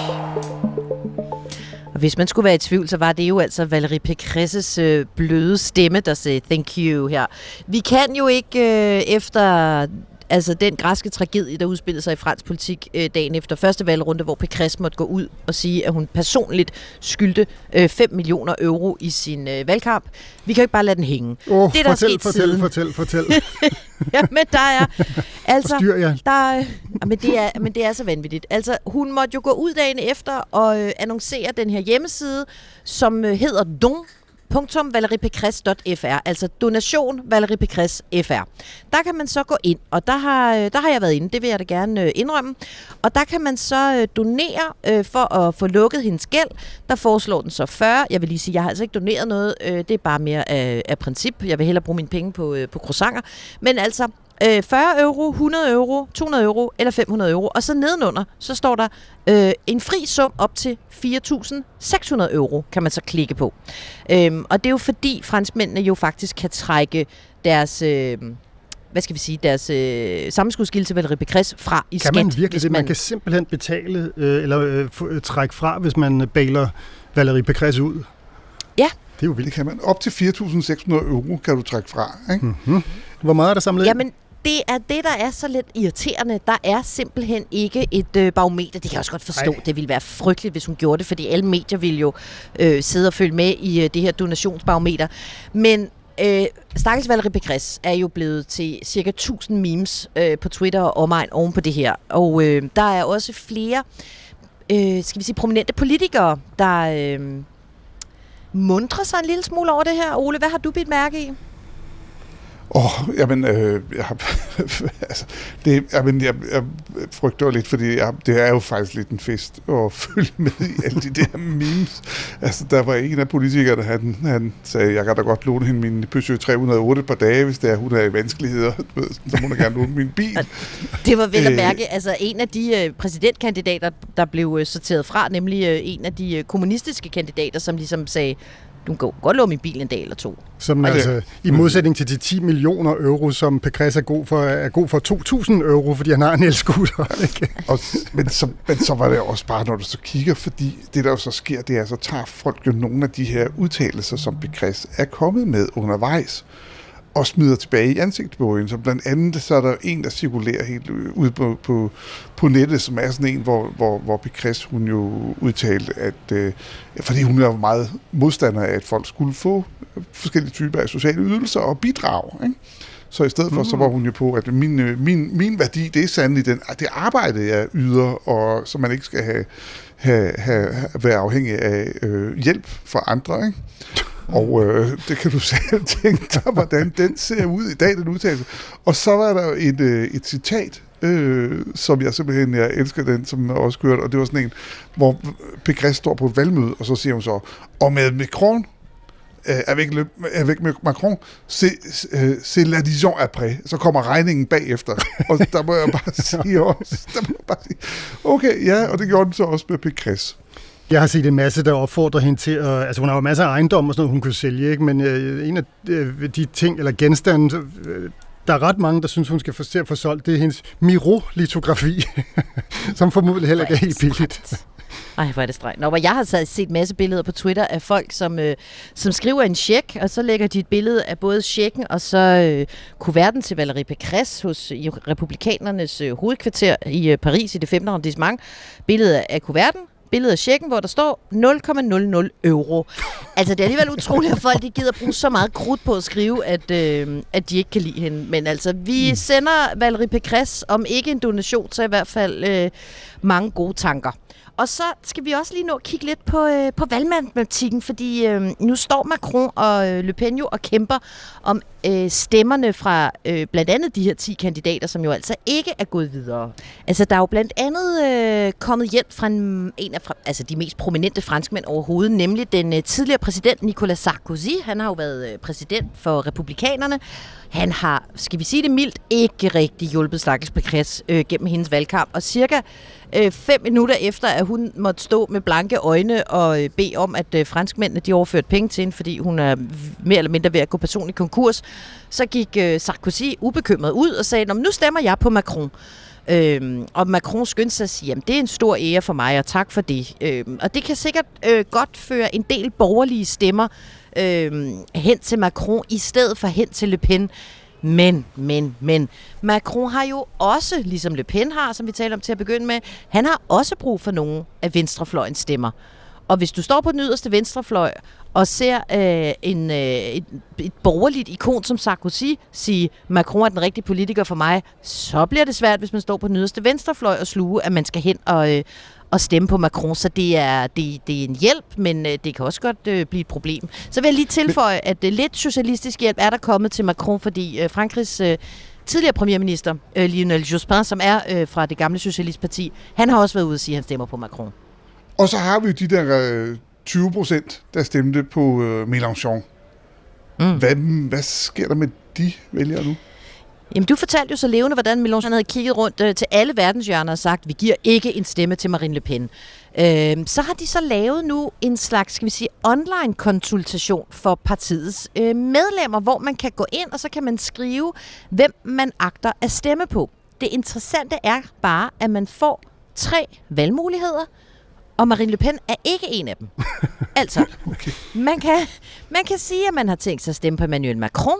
Og hvis man skulle være i tvivl, så var det jo altså Valérie Pécresses øh, bløde stemme, der sagde thank you her. Vi kan jo ikke øh, efter altså den græske tragedie, der udspillede sig i fransk politik øh, dagen efter første valgrunde, hvor Pécresse måtte gå ud og sige, at hun personligt skyldte øh, 5 millioner euro i sin øh, valgkamp. Vi kan jo ikke bare lade den hænge. Oh, det er der fortæl, fortæl, siden. fortæl, fortæl. (laughs) ja, men der er... Altså, Forstyr jer. Der er, ja, men, det er, men det er så vanvittigt. Altså, hun måtte jo gå ud dagen efter og øh, annoncere den her hjemmeside, som øh, hedder Don .valeriepecres.fr, altså donation Valerie FR. Der kan man så gå ind, og der har, øh, der har jeg været inde, det vil jeg da gerne øh, indrømme. Og der kan man så øh, donere øh, for at få lukket hendes gæld. Der foreslår den så 40. Jeg vil lige sige, jeg har altså ikke doneret noget. Øh, det er bare mere af, af princip. Jeg vil hellere bruge mine penge på, øh, på croissanter. Men altså, øh, 40 euro, 100 euro, 200 euro eller 500 euro. Og så nedenunder, så står der øh, en fri sum op til 4.600 euro, kan man så klikke på. Øhm, og det er jo fordi franskmændene jo faktisk kan trække deres... Øh, hvad skal vi sige, deres øh, sammenskudskilde til Valerie Pécresse fra i Kan skat. man virkelig hvis det? Man kan simpelthen betale, øh, eller øh, øh, trække fra, hvis man øh, baler Valerie Pécresse ud. Ja. Det er jo vildt. Kan man. Op til 4.600 euro kan du trække fra. Ikke? Mm-hmm. Hvor meget er der samlet ind? Jamen, det er det, der er så lidt irriterende. Der er simpelthen ikke et øh, barometer. Det kan jeg også godt forstå. Ej. Det ville være frygteligt, hvis hun gjorde det, fordi alle medier ville jo øh, sidde og følge med i øh, det her donationsbarometer. Men øh, Stakkels Valerie Pécresse er jo blevet til cirka 1000 memes øh, på Twitter og omegn oven på det her. Og øh, der er også flere, øh, skal vi sige, prominente politikere, der øh, mundrer sig en lille smule over det her. Ole, hvad har du bidt mærke i? Åh, oh, jamen, øh, jeg, (laughs) altså, det, jamen, jeg, jeg frygter lidt, fordi jeg, det er jo faktisk lidt en fest at (laughs) følge med i alle de der memes. Altså, der var en af politikerne, han, han sagde, jeg kan da godt låne hende min Peugeot 308 et par dage, hvis det er, hun er i vanskeligheder. (laughs) Så må hun gerne låne min bil. Det var vel at Øh. mærke, altså en af de øh, præsidentkandidater, der blev øh, sorteret fra, nemlig en af de kommunistiske kandidater, som ligesom sagde, du kan godt låne min bil en dag eller to. Som det- altså, i modsætning til de 10 millioner euro, som Pécresse er god for, er god for 2.000 euro, fordi han har en elskuter. (laughs) Og, men, så, men så var det også bare, når du så kigger, fordi det der jo så sker, det er, så tager folk jo nogle af de her udtalelser, som Bekræs er kommet med undervejs, og smider tilbage i ansigtsbågen. Så blandt andet, så er der en, der cirkulerer helt ude på, på, på nettet, som er sådan en, hvor, hvor, hvor Bekræs, hun jo udtalte, at øh, fordi hun er meget modstander af, at folk skulle få forskellige typer af sociale ydelser og bidrag, ikke? Så i stedet for, så var hun jo på, at min, øh, min, min værdi, det er sandelig den, det arbejde, jeg yder, og så man ikke skal have, have, have, have være afhængig af øh, hjælp fra andre. Ikke? Og øh, det kan du (laughs) selv tænke dig, hvordan den ser ud i dag, den udtalelse. Og så var der et, øh, et citat, øh, som jeg simpelthen, jeg elsker den, som jeg også hørte, og det var sådan en, hvor Pécresse står på et valgmøde, og så siger hun så, og med Macron, øh, avec, le, avec Macron, c'est, øh, c'est la Dijon après. Så kommer regningen bagefter. og der må jeg bare (laughs) sige også, der må jeg bare sige, okay, ja, og det gjorde den så også med Pécresse. Jeg har set en masse, der opfordrer hende til at... Altså, hun har jo masser af ejendom og sådan noget, hun kunne sælge, ikke? Men øh, en af øh, de ting, eller genstande, øh, der er ret mange, der synes, hun skal få, til at få solgt, det er hendes Miro-litografi, (laughs) som formodentlig heller ikke er helt billigt. Ej, hvor er det strengt. Nå, hvor jeg har set masse billeder på Twitter af folk, som, øh, som skriver en check, og så lægger de et billede af både checken og så øh, kuverten til Valérie Pécresse hos i Republikanernes øh, hovedkvarter i øh, Paris i det 15. arrondissement. Billedet af kuverten, billedet af checken, hvor der står 0,00 euro. Altså, det er alligevel utroligt, at folk de gider bruge så meget krudt på at skrive, at, øh, at de ikke kan lide hende. Men altså, vi mm. sender Valérie Pécresse, om ikke en donation, så i hvert fald øh, mange gode tanker. Og så skal vi også lige nå at kigge lidt på, øh, på valgmatematikken, fordi øh, nu står Macron og øh, Le Pen jo og kæmper om øh, stemmerne fra øh, blandt andet de her 10 kandidater, som jo altså ikke er gået videre. Altså, der er jo blandt andet øh, kommet hjælp fra en, en af fra, altså, de mest prominente franskmænd overhovedet, nemlig den øh, tidligere præsident Nicolas Sarkozy. Han har jo været øh, præsident for republikanerne. Han har, skal vi sige det mildt, ikke rigtig hjulpet Stakkels Pécresse øh, gennem hendes valgkamp. Og cirka øh, fem minutter efter, at hun måtte stå med blanke øjne og øh, bede om, at øh, franskmændene de overførte penge til hende, fordi hun er mere eller mindre ved at gå personlig konkurs, så gik øh, Sarkozy ubekymret ud og sagde, nu stemmer jeg på Macron. Øhm, og Macron skyndte sig at sige, at det er en stor ære for mig, og tak for det. Øhm, og det kan sikkert øh, godt føre en del borgerlige stemmer øh, hen til Macron, i stedet for hen til Le Pen. Men, men, men, Macron har jo også, ligesom Le Pen har, som vi talte om til at begynde med, han har også brug for nogle af venstrefløjens stemmer. Og hvis du står på den yderste venstrefløj og ser øh, en, øh, et, et borgerligt ikon som Sarkozy sige, Macron er den rigtige politiker for mig, så bliver det svært, hvis man står på den yderste venstrefløj og sluge, at man skal hen og, øh, at stemme på Macron, så det er, det, det er en hjælp, men øh, det kan også godt øh, blive et problem. Så vil jeg lige tilføje, at øh, lidt socialistisk hjælp er der kommet til Macron, fordi øh, Frankrigs øh, tidligere premierminister, øh, Lionel Jospin, som er øh, fra det gamle Socialistparti, han har også været ude og sige, at han stemmer på Macron. Og så har vi jo de der øh, 20 procent, der stemte på øh, Mélenchon. Mm. Hvad, hvad sker der med de vælgere nu? Jamen, du fortalte jo så levende, hvordan Mélenchon havde kigget rundt øh, til alle verdenshjørner og sagt, vi giver ikke en stemme til Marine Le Pen. Øh, så har de så lavet nu en slags, skal vi sige, online-konsultation for partiets øh, medlemmer, hvor man kan gå ind, og så kan man skrive, hvem man agter at stemme på. Det interessante er bare, at man får tre valgmuligheder, og Marine Le Pen er ikke en af dem. (laughs) altså, okay. man, kan, man kan sige, at man har tænkt sig at stemme på Emmanuel Macron,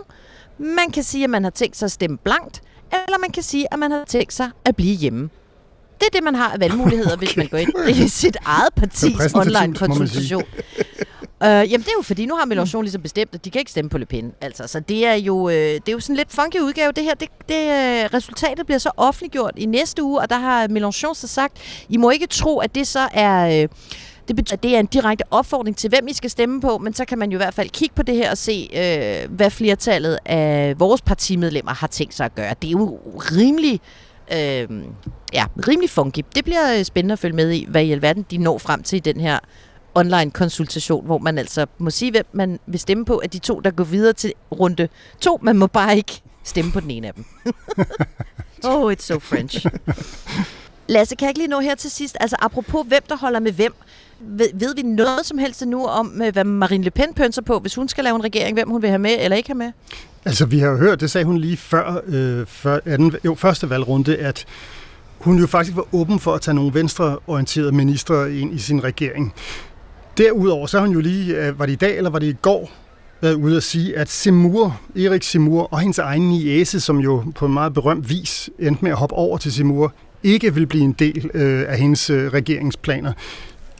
man kan sige, at man har tænkt sig at stemme blankt, eller man kan sige, at man har tænkt sig at blive hjemme. Det er det, man har af valgmuligheder, (laughs) okay. hvis man går ind i (laughs) sit eget partis online-konsultation. Uh, jamen det er jo fordi, nu har Mélenchon ligesom bestemt, at de kan ikke stemme på Le Pen. Altså, så det er jo, uh, det er jo sådan lidt funky udgave. Det her, det, det, uh, resultatet bliver så offentliggjort i næste uge, og der har Mélenchon så sagt, I må ikke tro, at det så er... Uh, det betyder, at det er en direkte opfordring til, hvem I skal stemme på, men så kan man jo i hvert fald kigge på det her og se, øh, hvad flertallet af vores partimedlemmer har tænkt sig at gøre. Det er jo rimelig, øh, ja, rimelig funky. Det bliver spændende at følge med i, hvad i alverden de når frem til i den her online konsultation, hvor man altså må sige, hvem man vil stemme på af de to, der går videre til runde to. Man må bare ikke stemme på den ene af dem. (laughs) oh, it's so French. Lasse, kan jeg ikke lige nå her til sidst? Altså apropos, hvem der holder med hvem. Ved, ved vi noget som helst nu om, øh, hvad Marine Le Pen pønser på, hvis hun skal lave en regering, hvem hun vil have med eller ikke have med? Altså, vi har jo hørt, det sagde hun lige før, øh, før anden, jo, første valgrunde, at hun jo faktisk var åben for at tage nogle venstreorienterede ministre ind i sin regering. Derudover, så har hun jo lige, øh, var det i dag eller var det i går, været ude at sige, at Simur, Erik Simur og hendes egen niese, som jo på en meget berømt vis endte med at hoppe over til Simur, ikke vil blive en del øh, af hendes øh, regeringsplaner.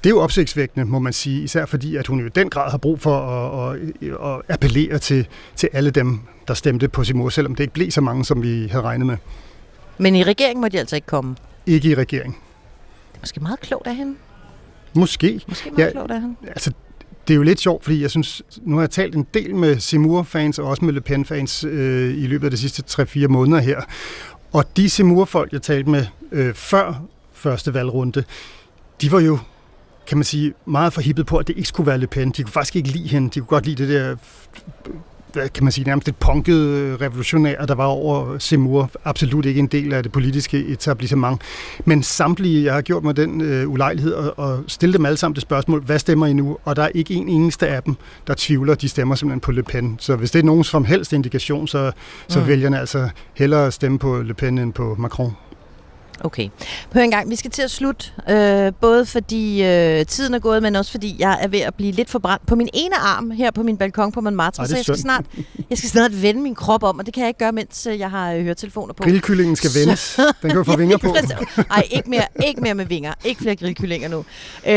Det er jo opsigtsvækkende, må man sige, især fordi, at hun jo i den grad har brug for at, at, at appellere til, til alle dem, der stemte på Simur, selvom det ikke blev så mange, som vi havde regnet med. Men i regeringen må de altså ikke komme? Ikke i regering. Det er måske meget klogt af hende. Måske. Måske meget ja, klogt af hende. Altså, det er jo lidt sjovt, fordi jeg synes, nu har jeg talt en del med Simur-fans og også med Le Pen-fans øh, i løbet af de sidste 3-4 måneder her. Og de Simur-folk, jeg talte med øh, før første valgrunde, de var jo kan man sige, meget forhippet på, at det ikke skulle være Le Pen. De kunne faktisk ikke lide hende. De kunne godt lide det der hvad kan man sige, nærmest et punket revolutionær, der var over Semur. Absolut ikke en del af det politiske etablissement. Men samtlige, jeg har gjort mig den øh, ulejlighed at, at stille dem alle sammen det spørgsmål, hvad stemmer I nu? Og der er ikke en eneste af dem, der tvivler, de stemmer simpelthen på Le Pen. Så hvis det er nogen som helst indikation, så, så mm. vælgerne altså hellere stemme på Le Pen end på Macron. Okay. Hør en gang, vi skal til at slutte, øh, både fordi øh, tiden er gået, men også fordi jeg er ved at blive lidt forbrændt på min ene arm her på min balkon på Montmartre, Ej, så jeg skal, snart, jeg skal snart vende min krop om, og det kan jeg ikke gøre, mens øh, jeg har øh, høretelefoner på. Grillkyllingen skal vendes. Den kan jo få vinger på. Nej, ikke mere, ikke mere med vinger. Ikke flere grillkyllinger nu. Øh,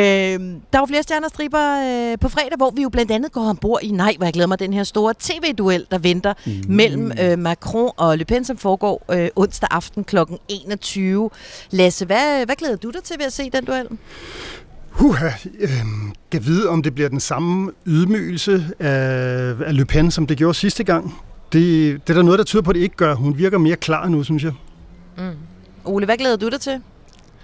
der var flere stjerner striber øh, på fredag, hvor vi jo blandt andet går ombord i, nej, hvor jeg glæder mig, den her store tv-duel, der venter mm. mellem øh, Macron og Le Pen, som foregår øh, onsdag aften kl. 21 Lasse, hvad, hvad glæder du dig til ved at se den duel? Huha, øh, kan vide, om det bliver den samme ydmygelse af, af Le Pen, som det gjorde sidste gang. Det, det er der noget, der tyder på, at det ikke gør. Hun virker mere klar nu, synes jeg. Mm. Ole, hvad glæder du dig til?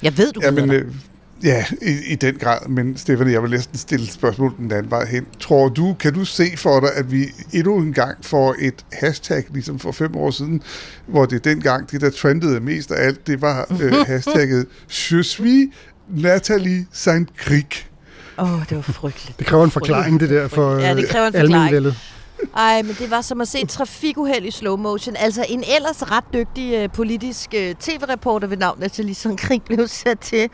Jeg ved, du glæder Jamen, dig. Øh, Ja, i, i den grad, men Stefan, jeg vil næsten stille spørgsmål den anden vej hen. Tror du, kan du se for dig, at vi endnu en gang får et hashtag, ligesom for fem år siden, hvor det dengang, det der trendede mest af alt, det var øh, (laughs) hashtagget Je suis Nathalie saint Krig. Åh, oh, det var frygteligt. Det kræver en forklaring, det der, for ja, det kræver en forklaring. Ej, men det var som at se et trafikuheld i slow motion. Altså en ellers ret dygtig uh, politisk uh, tv-reporter ved navn Nathalie Saint Krig blev sat til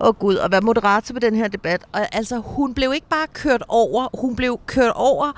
åh oh, gud, at være moderator på den her debat. Og altså, hun blev ikke bare kørt over, hun blev kørt over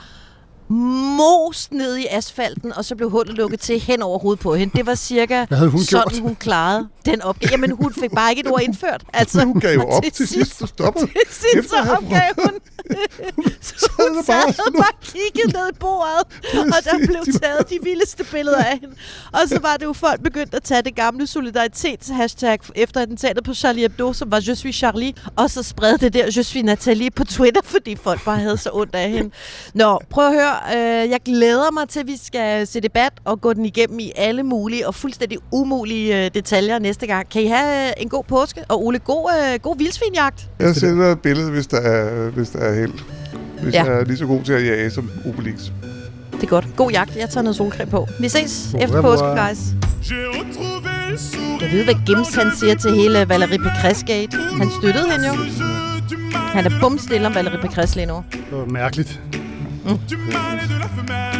most ned i asfalten, og så blev hullet lukket til hen over hovedet på hende. Det var cirka hun sådan, gjort? hun klarede den opgave. Jamen, hun fik bare ikke et ord indført. (laughs) Altså, Hun gav jo op til sidst, (laughs) du stopper. Til sidst så opgav hun. (laughs) så hun sad bare og bare kiggede ned i bordet, og der blev taget de vildeste billeder af hende. Og så var det jo folk begyndt at tage det gamle solidaritets-hashtag efter attentatet på Charlie Hebdo, som var Je suis Charlie, og så spredte det der Je suis Nathalie på Twitter, fordi folk bare havde så ondt af hende. Nå, prøv at høre. Øh, jeg glæder mig til, at vi skal se debat og gå den igennem i alle mulige og fuldstændig umulige øh, detaljer næste gang. Kan I have øh, en god påske? Og Ole, god, øh, god vildsvinjagt. Jeg sender et billede, hvis der er, hvis der er held. Hvis Ja. jeg er lige så god til at jage som Obelix. Det er godt. God jagt. Jeg tager noget solcreme på. Vi ses Au efter påske, guys. Jeg ved, hvad Gims han siger til hele Valerie Pécresse-gate. Han støttede hende jo. Han er bumstille om Valerie Pécresse lige nu. Det var mærkeligt. Du mâle et de la femelle.